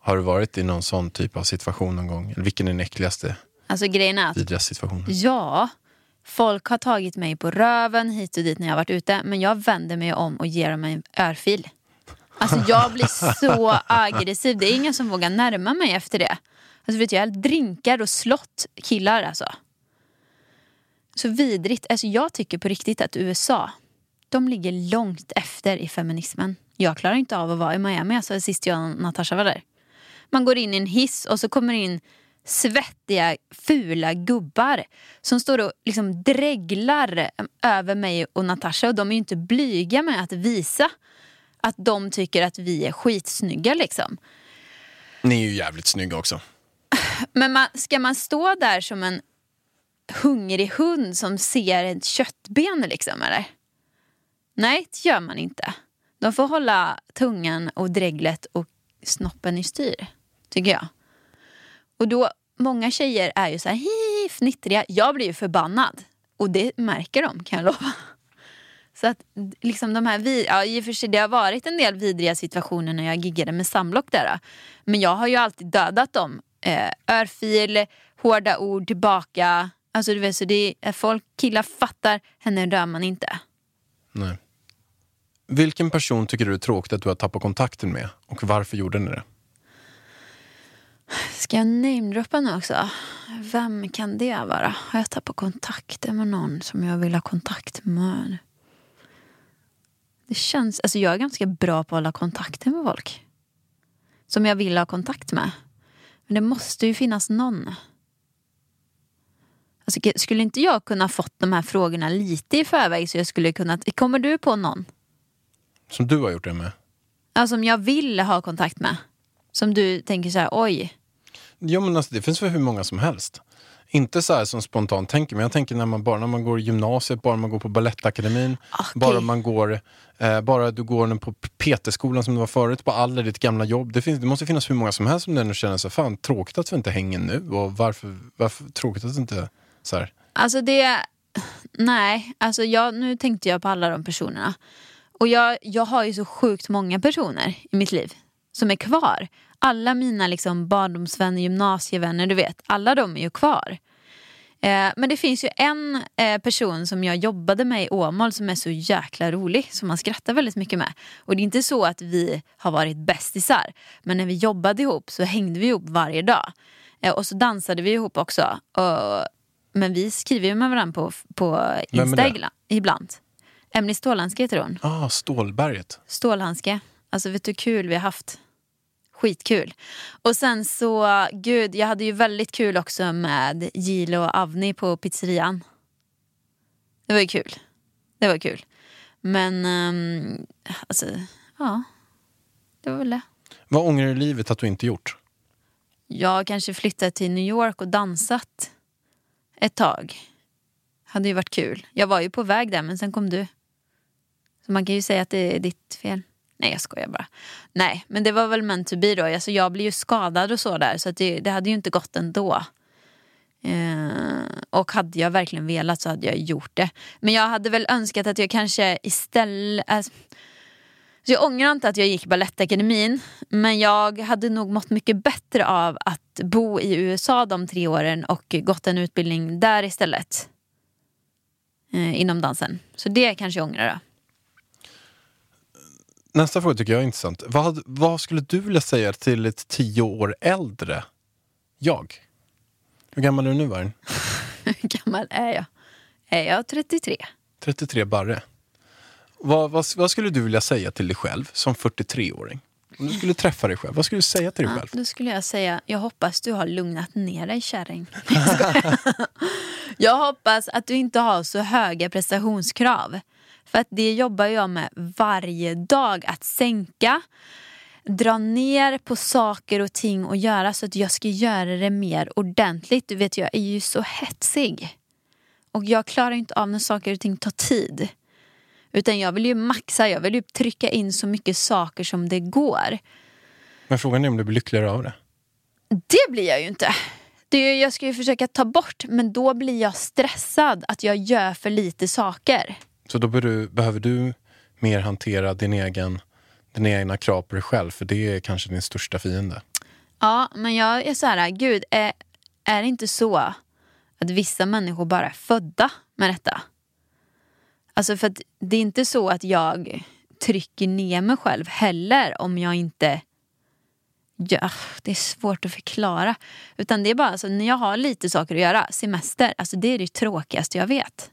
Har du varit i någon sån typ av situation någon gång? Eller vilken är den äckligaste, Alltså grejen är att vidrigaste situationen? Ja, Folk har tagit mig på röven hit och dit när jag varit ute men jag vänder mig om och ger dem en örfil. Alltså jag blir så (laughs) aggressiv. Det är ingen som vågar närma mig efter det. Alltså vet jag, jag drinkar och slått killar alltså. Så vidrigt. Alltså jag tycker på riktigt att USA, de ligger långt efter i feminismen. Jag klarar inte av att vara i Miami alltså, sist jag och Natasha var där. Man går in i en hiss och så kommer in svettiga, fula gubbar som står och liksom dreglar över mig och Natasha och de är ju inte blyga med att visa att de tycker att vi är skitsnygga liksom. Ni är ju jävligt snygga också. Men man, ska man stå där som en hungrig hund som ser ett köttben liksom eller? Nej, det gör man inte. De får hålla tungan och dreglet och snoppen i styr, tycker jag. Och då, många tjejer är ju så här hi, fnittriga. Jag blir ju förbannad. Och det märker de kan jag lova. Så att liksom de här, vid- ja i och för sig det har varit en del vidriga situationer när jag giggade med Samblock där. då. Men jag har ju alltid dödat dem. Eh, örfil, hårda ord tillbaka. Alltså du vet så det är, folk, killar fattar, henne rör man inte. Nej. Vilken person tycker du är tråkigt att du har tappat kontakten med och varför gjorde ni det? Ska jag namedroppa nu också? Vem kan det vara? Har jag tappat kontakten med någon som jag vill ha kontakt med? Det känns, alltså jag är ganska bra på att hålla kontakten med folk. Som jag vill ha kontakt med. Men det måste ju finnas någon. Alltså, skulle inte jag kunna fått de här frågorna lite i förväg så jag skulle kunna... Kommer du på någon? Som du har gjort det med? Alltså, som jag vill ha kontakt med? Som du tänker så här, oj. Ja men alltså det finns väl hur många som helst. Inte så här som spontant tänker, men jag tänker när man bara när man går gymnasiet, bara man går på Balettakademin, Okej. bara man går, eh, bara du går på PT-skolan som du var förut, på Aller, ditt gamla jobb. Det, finns, det måste finnas hur många som helst som den känner sig, fan tråkigt att vi inte hänger nu och varför, varför tråkigt att det inte, så här. Alltså det... Nej, alltså jag, nu tänkte jag på alla de personerna. Och jag, jag har ju så sjukt många personer i mitt liv som är kvar. Alla mina liksom barndomsvänner, gymnasievänner, du vet. Alla de är ju kvar. Eh, men det finns ju en eh, person som jag jobbade med i Åmål som är så jäkla rolig, som man skrattar väldigt mycket med. Och det är inte så att vi har varit bästisar, men när vi jobbade ihop så hängde vi ihop varje dag. Eh, och så dansade vi ihop också. Och, men vi skriver ju med varandra på, på Vem är Insta det? ibland- ibland. Emily Stålhandske heter hon. Ah, Stålberget. Stålhandske. Alltså vet du hur kul vi har haft? Skitkul. Och sen så, gud, jag hade ju väldigt kul också med Gilo och Avni på pizzerian. Det var ju kul. Det var kul. Men, um, alltså, ja. Det var väl det. Vad ångrar du i livet att du inte gjort? Jag kanske flyttat till New York och dansat ett tag. Hade ju varit kul. Jag var ju på väg där men sen kom du. Så man kan ju säga att det är ditt fel. Nej jag skojar bara. Nej men det var väl meant to be då. Alltså, jag blev ju skadad och så där så att det, det hade ju inte gått ändå. Eh, och hade jag verkligen velat så hade jag gjort det. Men jag hade väl önskat att jag kanske istället... Alltså, så jag ångrar inte att jag gick Balettakademin men jag hade nog mått mycket bättre av att bo i USA de tre åren och gått en utbildning där istället. Eh, inom dansen. Så det kanske jag ångrar då. Nästa fråga tycker jag är intressant. Vad, vad skulle du vilja säga till ett tio år äldre jag? Hur gammal är du nu Vargen? (laughs) Hur gammal är jag? Är jag 33? 33 barre. Vad, vad, vad skulle du vilja säga till dig själv som 43-åring? Om du skulle träffa dig själv, vad skulle du säga till dig Ja, själv? då skulle jag säga, jag hoppas du har lugnat ner dig kärring. (laughs) (laughs) Jag hoppas att du inte har så höga prestationskrav. För att det jobbar jag med varje dag. Att sänka, dra ner på saker och ting och göra så att jag ska göra det mer ordentligt. Du vet, jag är ju så hetsig. Och jag klarar inte av när saker och ting tar tid. Utan jag vill ju maxa, jag vill ju trycka in så mycket saker som det går. Men frågan är om du blir lyckligare av det. Det blir jag ju inte. Det är, jag ska ju försöka ta bort, men då blir jag stressad att jag gör för lite saker. Så då du, behöver du mer hantera din egen, dina egna krav på dig själv, för det är kanske din största fiende. Ja, men jag är så här, gud, är, är det inte så att vissa människor bara är födda med detta. Alltså för att det är inte så att jag trycker ner mig själv heller om jag inte Ja, ah, det är svårt att förklara. Utan det är bara alltså, när jag har lite saker att göra, semester, alltså det är det tråkigaste jag vet.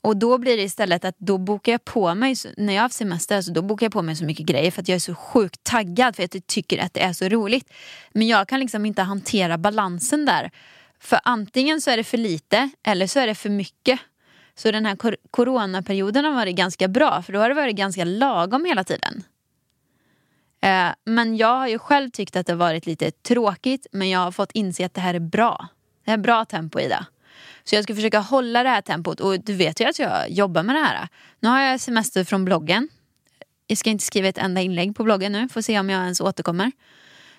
Och då blir det istället att då bokar jag på mig, när jag har haft semester, alltså då bokar jag på mig så mycket grejer för att jag är så sjukt taggad för att jag tycker att det är så roligt. Men jag kan liksom inte hantera balansen där. För antingen så är det för lite eller så är det för mycket. Så den här kor coronaperioden har varit ganska bra för då har det varit ganska lagom hela tiden. Eh, men jag har ju själv tyckt att det har varit lite tråkigt men jag har fått inse att det här är bra. Det är bra tempo i det. Så jag ska försöka hålla det här tempot och du vet ju att jag jobbar med det här. Nu har jag semester från bloggen. Jag ska inte skriva ett enda inlägg på bloggen nu, får se om jag ens återkommer.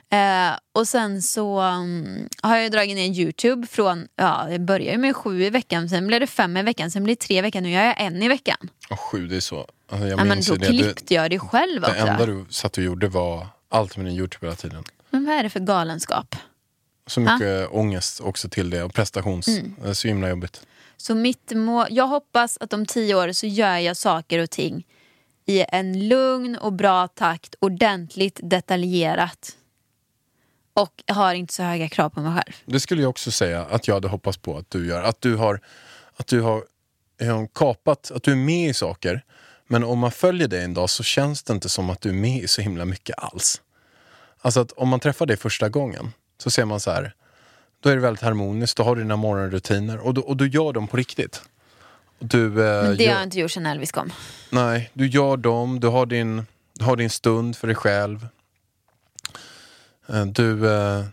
Eh, och sen så um, har jag dragit ner Youtube från, ja det började med sju i veckan, sen blev det fem i veckan, sen blev det tre i veckan, nu gör jag en i veckan. Och sju, det är så. Alltså, jag Ja, men då det. klippte jag det själv det också. enda du satt och gjorde var allt med din Youtube hela tiden. Men vad är det för galenskap? Så mycket ångest också till det och prestations. Mm. Det är så himla jobbigt. Så mitt må- jag hoppas att om tio år så gör jag saker och ting i en lugn och bra takt, ordentligt detaljerat. Och har inte så höga krav på mig själv. Det skulle jag också säga att jag hade hoppats på att du gör. Att du har, att du har eh, kapat, att du är med i saker. Men om man följer dig en dag så känns det inte som att du är med i så himla mycket alls. Alltså att om man träffar dig första gången så ser man så här. Då är det väldigt harmoniskt, då har du dina morgonrutiner och du, och du gör dem på riktigt. Du, eh, Men det gör, har jag inte gjort sen Elvis kom. Nej, du gör dem, du har din, du har din stund för dig själv. Eh, Du eh,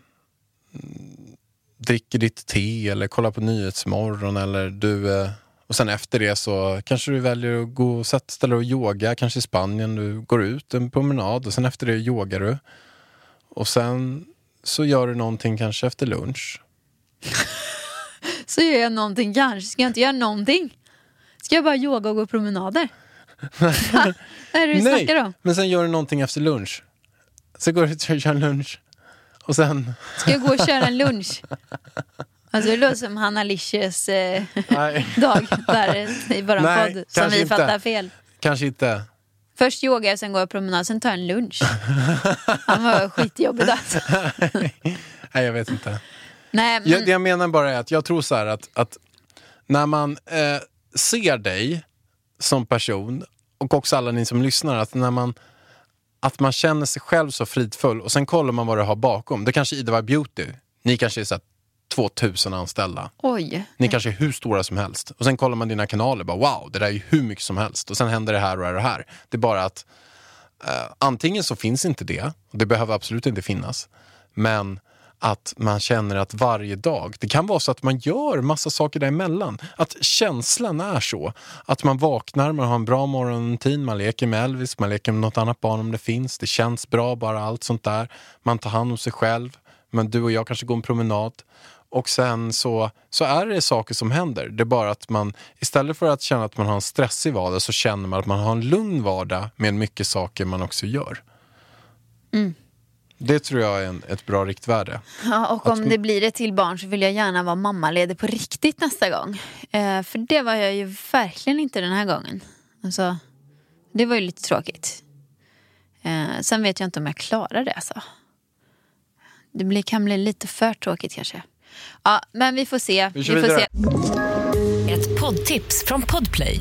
dricker ditt te eller kollar på Nyhetsmorgon eller du eh, och sen efter det så kanske du väljer att gå och sätta dig och yoga, kanske i Spanien, du går ut en promenad och sen efter det yogar du. Och sen så gör du någonting kanske efter lunch. (laughs) Så gör jag någonting kanske. Ska jag inte göra någonting? Ska jag bara yoga och gå promenader? (laughs) Va? (laughs) Vad är det du snackar om? men sen gör du någonting efter lunch. Så går du och kör lunch. Och sen... Ska jag gå och köra en lunch? Alltså det låter som Hanna Licious eh, (laughs) dag där i vår Nej, podd som vi inte. fattar fel. Kanske inte. Först yogar jag, sen går jag promenad, sen tar jag en lunch. (laughs) Han var skitjobbigt alltså. (laughs) Nej, jag vet inte. Nej, men, Jag, det jag menar bara är att jag tror så här att, att när man eh, ser dig som person och också alla ni som lyssnar, att när man att man känner sig själv så fridfull och sen kollar man vad du har bakom. Det kanske är Ida Beauty. Ni kanske är så här 2000 anställda. Oj. Ni kanske är hur stora som helst. Och sen kollar man dina kanaler bara wow, det där är ju hur mycket som helst. Och sen händer det här och det här och det här. Det är bara att eh, antingen så finns inte det, och det behöver absolut inte finnas. Men att man känner att varje dag, det kan vara så att man gör massa saker däremellan. Att känslan är så. Att man vaknar, man har en bra morgonrutin, man leker med Elvis, man leker med något annat barn om det finns. Det känns bra, bara allt sånt där. Man tar hand om sig själv. Men du och jag kanske går en promenad. Och sen så, så är det saker som händer. Det är bara att man istället för att känna att man har en stressig vardag så känner man att man har en lugn vardag med mycket saker man också gör. Mm. Det tror jag är en, ett bra riktvärde. Ja, och om det blir ett till barn så vill jag gärna vara mammaledig på riktigt nästa gång. Eh, för det var jag ju verkligen inte den här gången. Alltså, det var ju lite tråkigt. Eh, sen vet jag inte om jag klarar det alltså. Det blir, kan bli lite för tråkigt kanske. Ja, men vi får se. Vi kör får se. Ett poddtips från Podplay.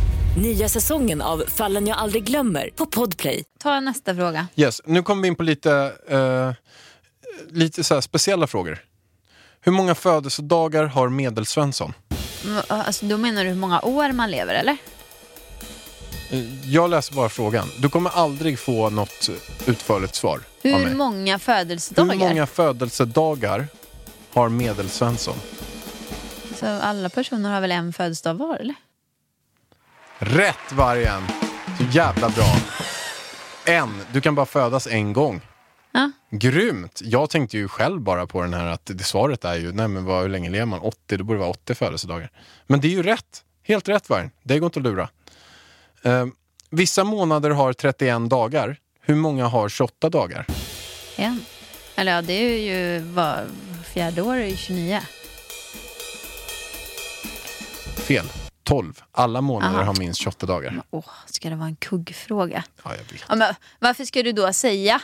Nya säsongen av Fallen jag aldrig glömmer på Podplay. Ta nästa fråga. Yes, nu kommer vi in på lite, eh, lite så här speciella frågor. Hur många födelsedagar har Medelsvensson? Mm, Alltså, då menar du hur många år man lever eller? Eh, Jag läser bara frågan. Du kommer aldrig få något utförligt svar av Hur mig. många födelsedagar? Hur många födelsedagar har Medelsvensson? Så alla personer har väl en födelsedag var eller? Rätt vargen! Så jävla bra. En. Du kan bara födas en gång. Ja. Grymt! Jag tänkte ju själv bara på den här att det svaret är ju, nej men vad, hur länge lever man? 80, det borde vara 80 födelsedagar. Men det är ju rätt. Helt rätt Vargen. Det går inte att lura. Eh, vissa månader har 31 dagar. Hur många har 28 dagar? En. Eller ja, det är ju var fjärde år är ju 29. Fel. 12. Alla månader Aha. har minst 28 dagar. Åh, ska det vara en kuggfråga? Ja, jag vet. Ja, men varför ska du då säga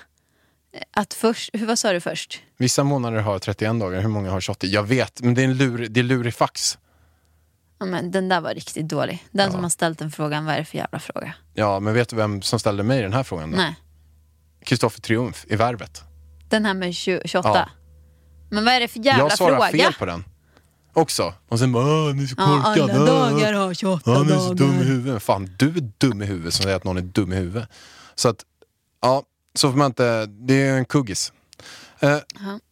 att först, vad sa du först? Vissa månader har 31 dagar. Hur många har 28? Jag vet, men det är en lur, det är lurifax. Ja, men den där var riktigt dålig. Den Ja. som har ställt den frågan, vad är det för jävla fråga? Ja, men vet du vem som ställde mig den här frågan då? Nej, Kristoffer Triumf i Värvet. den här med 20, 28. Ja. Men vad är det för jävla jag svarar fråga? fel på den. Också. Och sen bara, "Åh, ni är så Ja, korkade. alla dagar har 28 Ja, ni är så dum i dagar. huvudet. Fan, du är dum i huvudet som säger att någon är dum i huvudet. Så att, ja, så får man inte, det är en kuggis. Eh,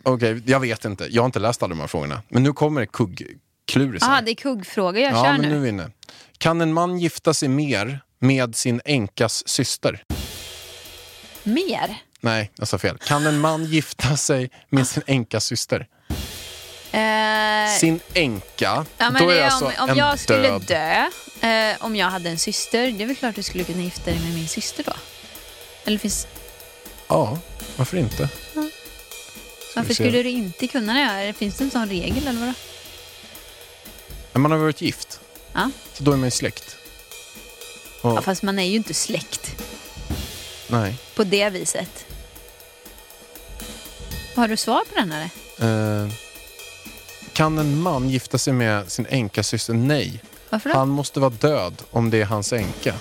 Okej, jag vet inte. Jag har inte läst alla de här frågorna. Men nu kommer det kuggklurisar. Jaha, det är kuggfråga jag ja, kör men nu. nu är vi inne. Kan en man gifta sig mer med sin änkas syster? Mer? Nej, jag sa fel. Kan en man gifta sig med sin änkas syster? Eh, Sin änka, ja, då är det alltså om, om en jag skulle död... dö, eh, om jag hade en syster, det är väl klart du skulle kunna gifta dig med min syster då? Eller finns, Ja, varför inte? varför se. skulle du inte kunna det? Finns det en sån regel eller vadå? Man har varit gift, Ja. så då är man ju släkt. Och, ja, fast man är ju inte släkt Nej. på det viset. Har du svar på den eller? Eh, kan en man gifta sig med sin änka syster? Nej. Varför då? Han måste vara död om det är hans änka.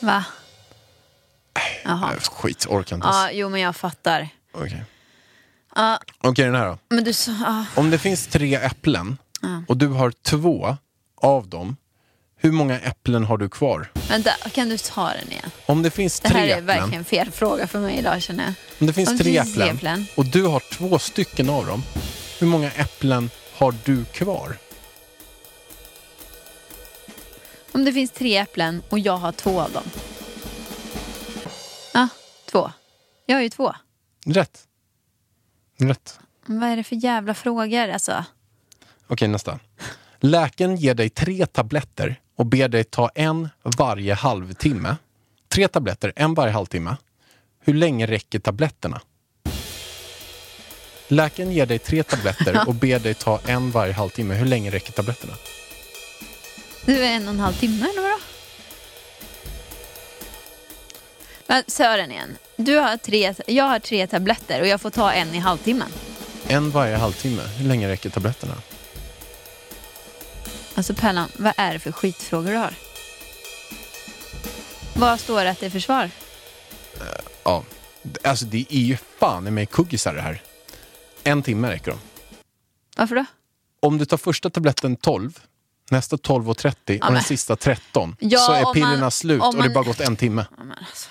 Va? Jaha. Äh, skit, orkar inte. Ja, jo men jag fattar. Okej, Ja, Okej, den här då. men du sa... Ja. Om det finns tre äpplen Ja. och du har två av dem, hur många äpplen har du kvar? Vänta, kan du ta den igen? Om det finns Det här tre är äpplen, verkligen fel fråga för mig idag känner jag. om det finns Om tre tre äpplen äpplen. och du har två stycken av dem, hur många äpplen har du kvar? Om det finns tre äpplen och jag har två av dem. Ja, två. Jag har ju två. Rätt. Rätt. Vad är det för jävla frågor alltså? Okej, nästa. Läkaren ger dig tre tabletter och ber dig ta en varje halvtimme. Tre tabletter, en varje halvtimme. Hur länge räcker tabletterna? Läkaren ger dig tre tabletter (laughs) och ber dig ta en varje halvtimme. Hur länge räcker tabletterna? Det är en och en halv timme eller vadå? Men Sören igen. Du har tre, jag har tre tabletter och jag får ta en i halvtimmen. En varje halvtimme. Hur länge räcker tabletterna? Alltså Pellan, vad är det för skitfrågor du har? Vad står det att det är för svar? Ja, alltså det är ju fan i mig kuggisar det här. En timme räcker de. Varför då? Om du tar första tabletten 12, nästa 12.30 och men- den sista 13 Ja, så är pillerna man- slut om och det man- bara gått en timme. Ja, alltså.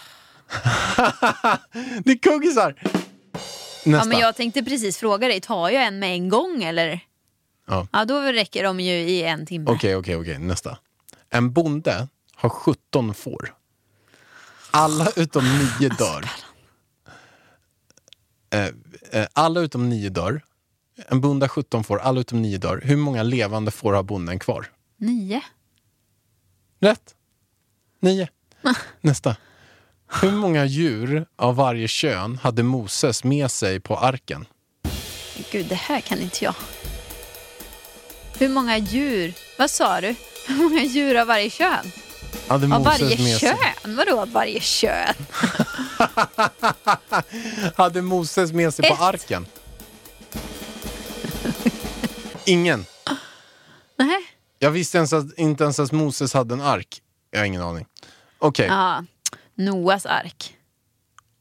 (laughs) det är kuggisar! Ja, Nästa. men jag tänkte precis fråga dig, tar jag en med en gång eller? Ja. Ja, då räcker de ju i en timme. Okej, okej, okej. Nästa. En bonde har 17 får. Alla utom nio dör. Eh, eh, alla utom nio dör. En bonde har 17 får, alla utom nio dör. Hur många levande får har bonden kvar? Nio? Rätt. Nio. Nästa. Hur många djur av varje kön hade Moses med sig på arken? Gud, det här kan inte jag. Hur många djur? Vad sa du? Hur många djur av varje kön? Hade Av Moses varje med sig, kön? Vadå av varje kön? (laughs) hade Moses med sig på Ett. arken? Ingen. Nej. Jag visste ens att, inte ens att Moses hade en ark. Jag har ingen aning. Okej, Ja, Noas ark.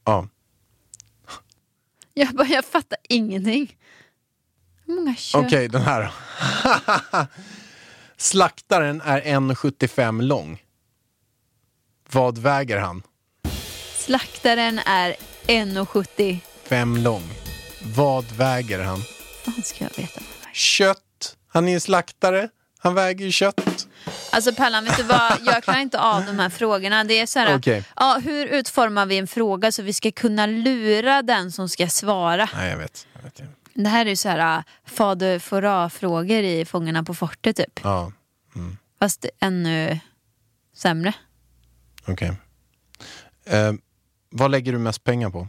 ja. Jag, bara, jag fattar ingenting. Hur många kön? Okej, den här då. (laughs) Slaktaren är 1,75 lång. Vad väger han? Slaktaren är 1,70. Fem lång. Vad väger han? Vad ska jag veta? Kött. Han är ju slaktare. Han väger ju kött. Alltså Pallan, vet du vad? Jag klarar inte av de här frågorna. Det är så här, Okej. ja, hur utformar vi en fråga så vi ska kunna lura den som ska svara? Nej, jag vet. Jag vet. Det här är ju så här äh, fader Fouras-frågor i Fångarna på fortet typ. Ja, Fast ännu sämre. okej. Eh, vad lägger du mest pengar på?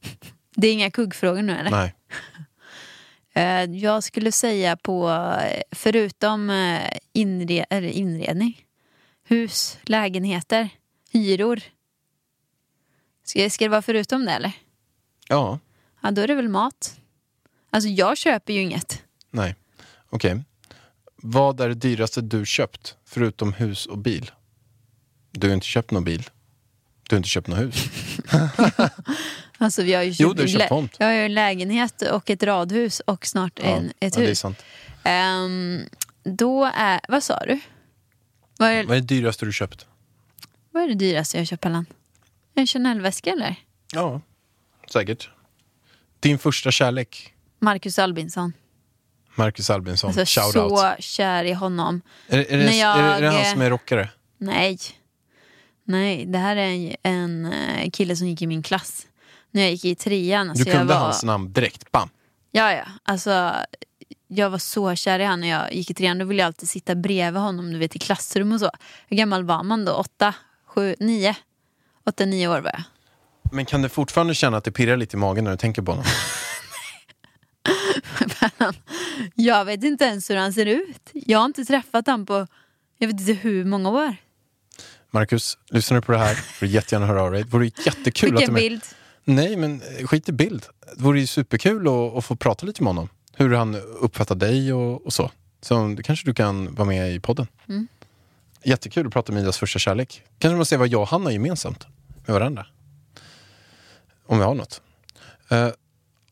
(laughs) Det är inga kuggfrågor nu eller? Nej. (laughs) Eh, Jag skulle säga på, eh, förutom eh, inre, inredning, hus, lägenheter, hyror. Ska, ska det vara förutom det eller? Ja, Ja, då är det väl mat. Alltså jag köper ju inget. nej. Okej. Vad är det dyraste du köpt, förutom hus och bil? Du har inte köpt någon bil. Du har inte köpt något hus. (laughs) Alltså vi har ju Jo, du har köpt tomt. Jag har ju en lägenhet och ett radhus och snart en, ett ja, det är hus. sant. Ehm, då är, vad sa du? Vad är, Vad är det dyraste du köpt? vad är det dyraste jag köpt Pallan? En Chanel-väska eller? Ja, säkert. Din första kärlek, Marcus Albinsson. Marcus Albinsson. Alltså, Shoutout. så kär i honom. Är, är, det, jag- är det han som är rockare? Nej. Nej, det här är en, en eh, kille som gick i min klass. När jag gick i trean. Du Alltså jag kunde var, hans namn direkt. Bam! Ja, ja. Alltså, jag var så kär i honom när jag gick i trean. Då ville jag alltid sitta bredvid honom du vet, i klassrum och så. Hur gammal var man då? Åtta? Sju? Nio? Åtta, nio år var jag. Men kan du fortfarande känna att det pirrar lite i magen när du tänker på honom? (laughs) Jag vet inte ens hur han ser ut. Jag har inte träffat honom på jag vet inte hur många år. Marcus, lyssnar du på det här (laughs) får du jättegärna höra av dig. Det vore jättekul att Skicka du med. bild. Nej, men eh, skit i bild. Det vore ju superkul att, att få prata lite med honom. Hur han uppfattar dig och, och så. Så kanske du kan vara med i podden. Mm. Jättekul att prata med Idas första kärlek. Kanske man ser vad jag och han har gemensamt med varandra. Om vi har något.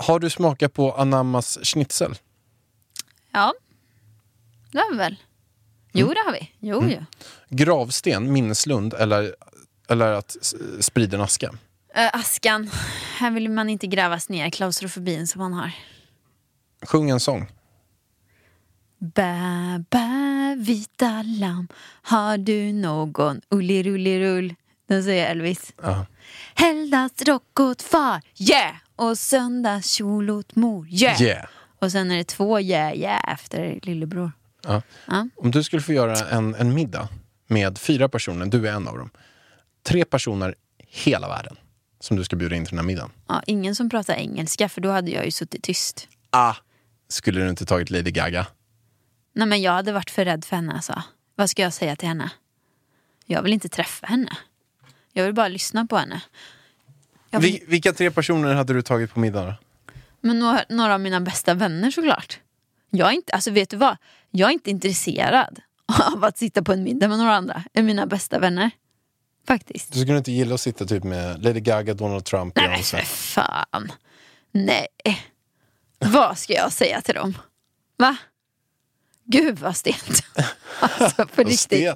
Har du smakat på Anammas schnitzel? Ja, det har vi väl. Jo, det har vi. Jo, Mm. jo. Gravsten, minneslund eller, eller att sprida en aska? Äh, askan. Här vill man inte grävas ner klaustrofobin som man har. Sjung en sång. Bä, bä, vita lamm Har du någon ullirullirull? Den säger Elvis. Ja. Helgdagsrock åt far, yeah! Och söndagskjol åt mor, yeah! Yeah. Och sen är det två yeah, yeah efter lillebror. Ja. Ja. Om du skulle få göra en, en middag med fyra personer, du är en av dem. Tre personer hela världen som du ska bjuda in till den här middagen. Ja, ingen som pratar engelska för då hade jag ju suttit tyst. Ah, skulle du inte tagit Lady Gaga? Nej men jag hade varit för rädd för henne alltså. Vad ska jag säga till henne? Jag vill inte träffa henne. Jag vill bara lyssna på henne. Jag vill, Vi, vilka tre personer hade du tagit på middag då? Men några, några av mina bästa vänner såklart. Jag är inte, alltså vet du vad? Jag är inte intresserad (laughs) av att sitta på en middag med några andra än mina bästa vänner. Faktiskt. Du skulle inte gilla att sitta typ med Lady Gaga, Donald Trump, Nej för Beyoncé? fan. Nej. Vad ska jag säga till dem? Va? Gud vad stelt. (laughs) Alltså Vad riktigt.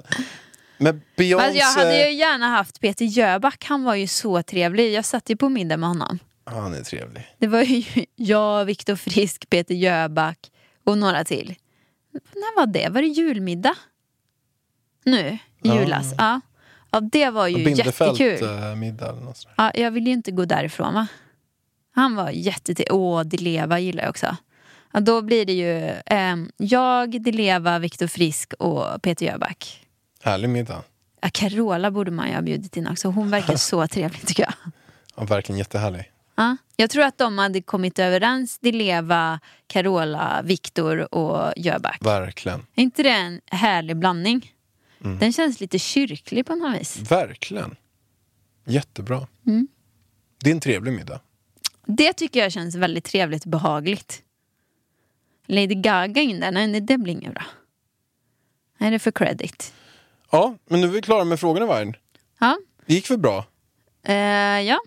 Men Beyoncé... Alltså, jag hade ju gärna haft Peter Jöback, han var ju så trevlig. Jag satt ju på middag med honom. Han är trevlig. Det var ju (laughs) jag, Viktor Frisk, Peter Jöback och några till. När var det? Var det julmiddag? Nu, i julas. Ja. ja, det var ju Bindefält jättekul. eh, middag eller något sånt. Ja, jag vill ju inte gå därifrån va? Han var jättetrevlig. Åh, Di Leva gillar jag också. Ja, då blir det ju ehm, jag, Di Leva, Viktor Frisk och Peter Jöback. Härlig middag. Ja, Carola borde man ju ha bjudit in också. Hon verkar (laughs) så trevlig tycker jag. Ja, verkligen jättehärlig. Ja, jag tror att de hade kommit överens, Di Leva, Carola, Viktor och Jöback. Verkligen. Är inte det en härlig blandning? Mm. Den känns lite kyrklig på något vis. Verkligen. Jättebra. Mm. Det är en trevlig middag. Det tycker jag känns väldigt trevligt och behagligt. Lady Gaga in där, nej det blir inget bra. Nej, det är för credit. Ja, men nu är vi klara med frågorna Vargen. Ja, Det gick väl bra? eh, ja.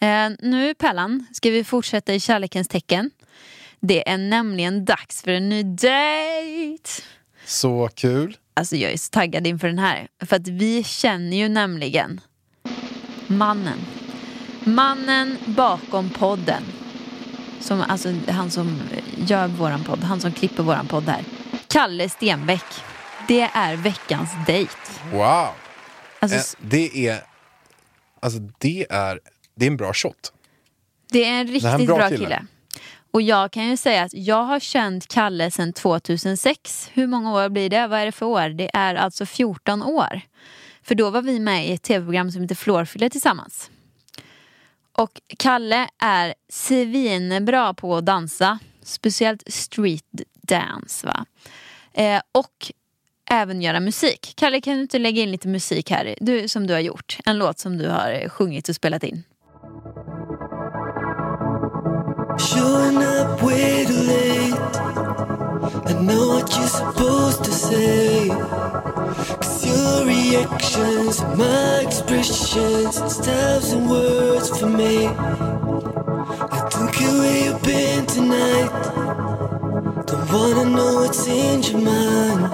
Eh, nu Pellan ska vi fortsätta i kärlekens tecken. Det är nämligen dags för en ny dejt. Så kul. Alltså jag är så taggad inför den här. För att vi känner ju nämligen mannen. Mannen bakom podden. Som, alltså han som gör våran podd, han som klipper våran podd här. Kalle Stenbeck. Det är veckans dejt. Wow! Alltså, Eh, det är... Alltså det är... Det är en bra shot. Det är en här är riktigt en bra bra, kille. kille. Och jag kan ju säga att jag har känt Kalle sedan 2006. Hur många år blir det? Vad är det för år? Det är alltså 14 år. För då var vi med i ett tv-program som heter Flårfylla tillsammans. Och Kalle är svinbra på att dansa. Speciellt street dance. Va? Eh, och även göra musik. Kalle kan du inte lägga in lite musik här du, som du har gjort? En låt som du har sjungit och spelat in. Showing up way too late. Know what you're supposed to say. Cause your reactions, my expressions, and styles and words for me. I don't care where you've been tonight. Don't wanna know what's in your mind.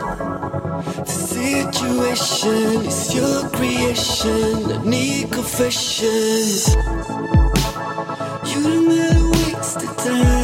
The situation is your creation. I need confessions. You don't gotta waste the time.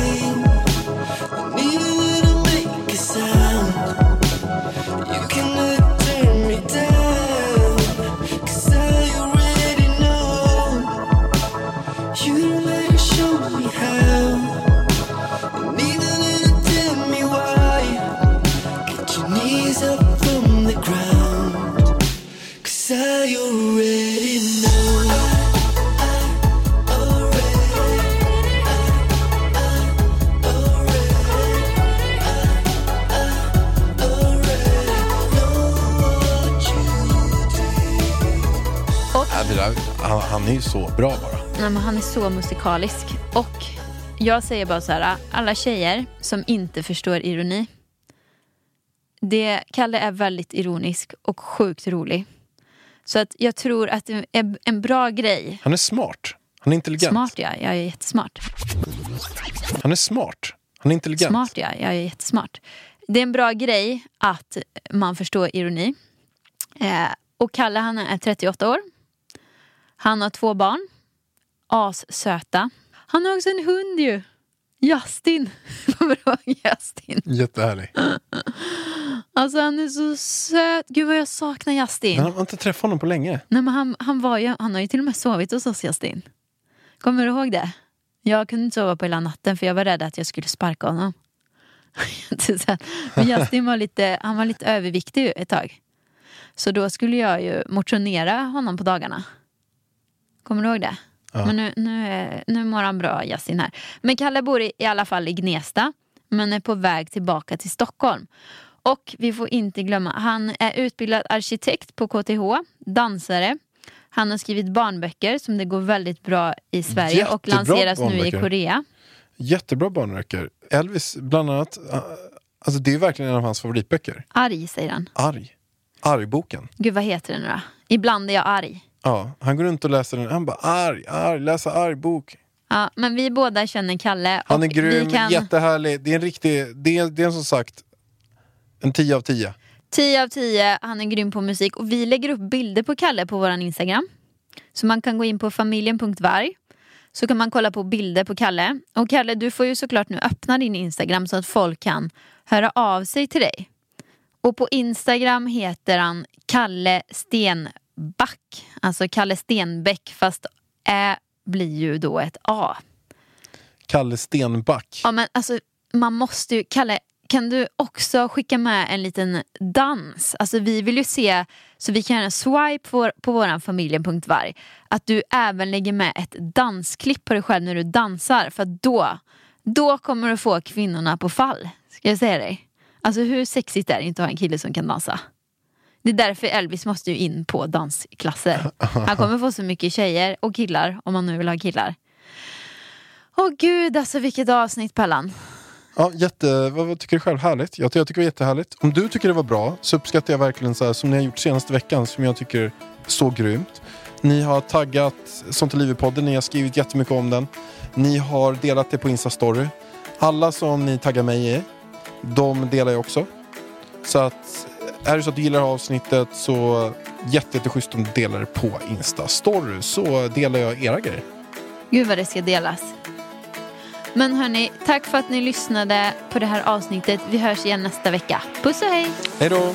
Men han är så musikalisk. Och jag säger bara så här, alla tjejer som inte förstår ironi. Det, Kalle är väldigt ironisk och sjukt rolig. Så att jag tror att det är en bra grej. Han är smart. Han är intelligent. Smart ja, jag är jättesmart. Han är smart. Han är intelligent. Smart ja, jag är jättesmart. Det är en bra grej att man förstår ironi. Eh, och Kalle han är 38 år. Han har två barn. Assöta. Han har också en hund ju. Justin. Kommer du ihåg Justin? Jättehärlig. Alltså han är så söt. Gud vad jag saknar Justin. Men han har inte träffat honom på länge. Nej, men han, han, var ju, han har ju till och med sovit hos oss Justin. Kommer du ihåg det? Jag kunde inte sova på hela natten för jag var rädd att jag skulle sparka honom. (laughs) men Justin var lite, han var lite överviktig ett tag. Så då skulle jag ju motionera honom på dagarna. Kommer du ihåg det? Men nu, nu, nu mår han bra, Justin här. Men Kalle bor i, i alla fall i Gnesta. Men är på väg tillbaka till Stockholm. Och vi får inte glömma, han är utbildad arkitekt på KTH, dansare. Han har skrivit barnböcker som det går väldigt bra i Sverige och Jättebra lanseras nu i. Korea. Jättebra barnböcker. Elvis, bland annat. uh, Alltså det är verkligen en av hans favoritböcker. Arg säger han. Arg. Argboken. Gud vad heter den då? Ibland är jag arg. Ja, han går runt och läser den. Han bara arg, arg, läsa argbok. Ja, men vi båda känner Kalle. Han är grym, vi kan... jättehärlig. Det är en riktig, det är, det är som sagt en 10 av 10. 10 av 10, han är grym på musik. Och vi lägger upp bilder på Kalle på vår Instagram. Så man kan gå in på familjen.varg. Så kan man kolla på bilder på Kalle. Och Kalle, du får ju såklart nu öppna din Instagram så att folk kan höra av sig till dig. Och på Instagram heter han Kalle Stenback. Alltså Kalle Stenbäck fast Ä blir ju då ett A. Kalle Stenback. Ja men alltså man måste ju, Kalle, kan du också skicka med en liten dans? Alltså vi vill ju se, så vi kan göra en swipe på, på våran familjen.varg. Att du även lägger med ett dansklipp på dig själv när du dansar. För då, då kommer du få kvinnorna på fall. Ska jag säga dig? Alltså hur sexigt är det inte att ha en kille som kan dansa? Det är därför Elvis måste ju in på dansklasser. Han kommer få så mycket tjejer och killar om han nu vill ha killar. Åh gud alltså vilket avsnitt Pallan. Ja, jätte, vad, vad tycker du själv? Härligt? Jag, jag tycker det var jättehärligt. Om du tycker det var bra så uppskattar jag verkligen så här, som ni har gjort senaste veckan som jag tycker så grymt. Ni har taggat Sånt är livet-podden, ni har skrivit jättemycket om den. Ni har delat det på Insta-story. Alla som ni taggar mig i, de delar jag också. Så att är det så att du gillar avsnittet så jätte, jätteschysst om du delar det på Insta-story så delar jag era grejer. Gud vad det ska delas. Men hörni, tack för att ni lyssnade på det här avsnittet. Vi hörs igen nästa vecka. Puss och hej! Hej då!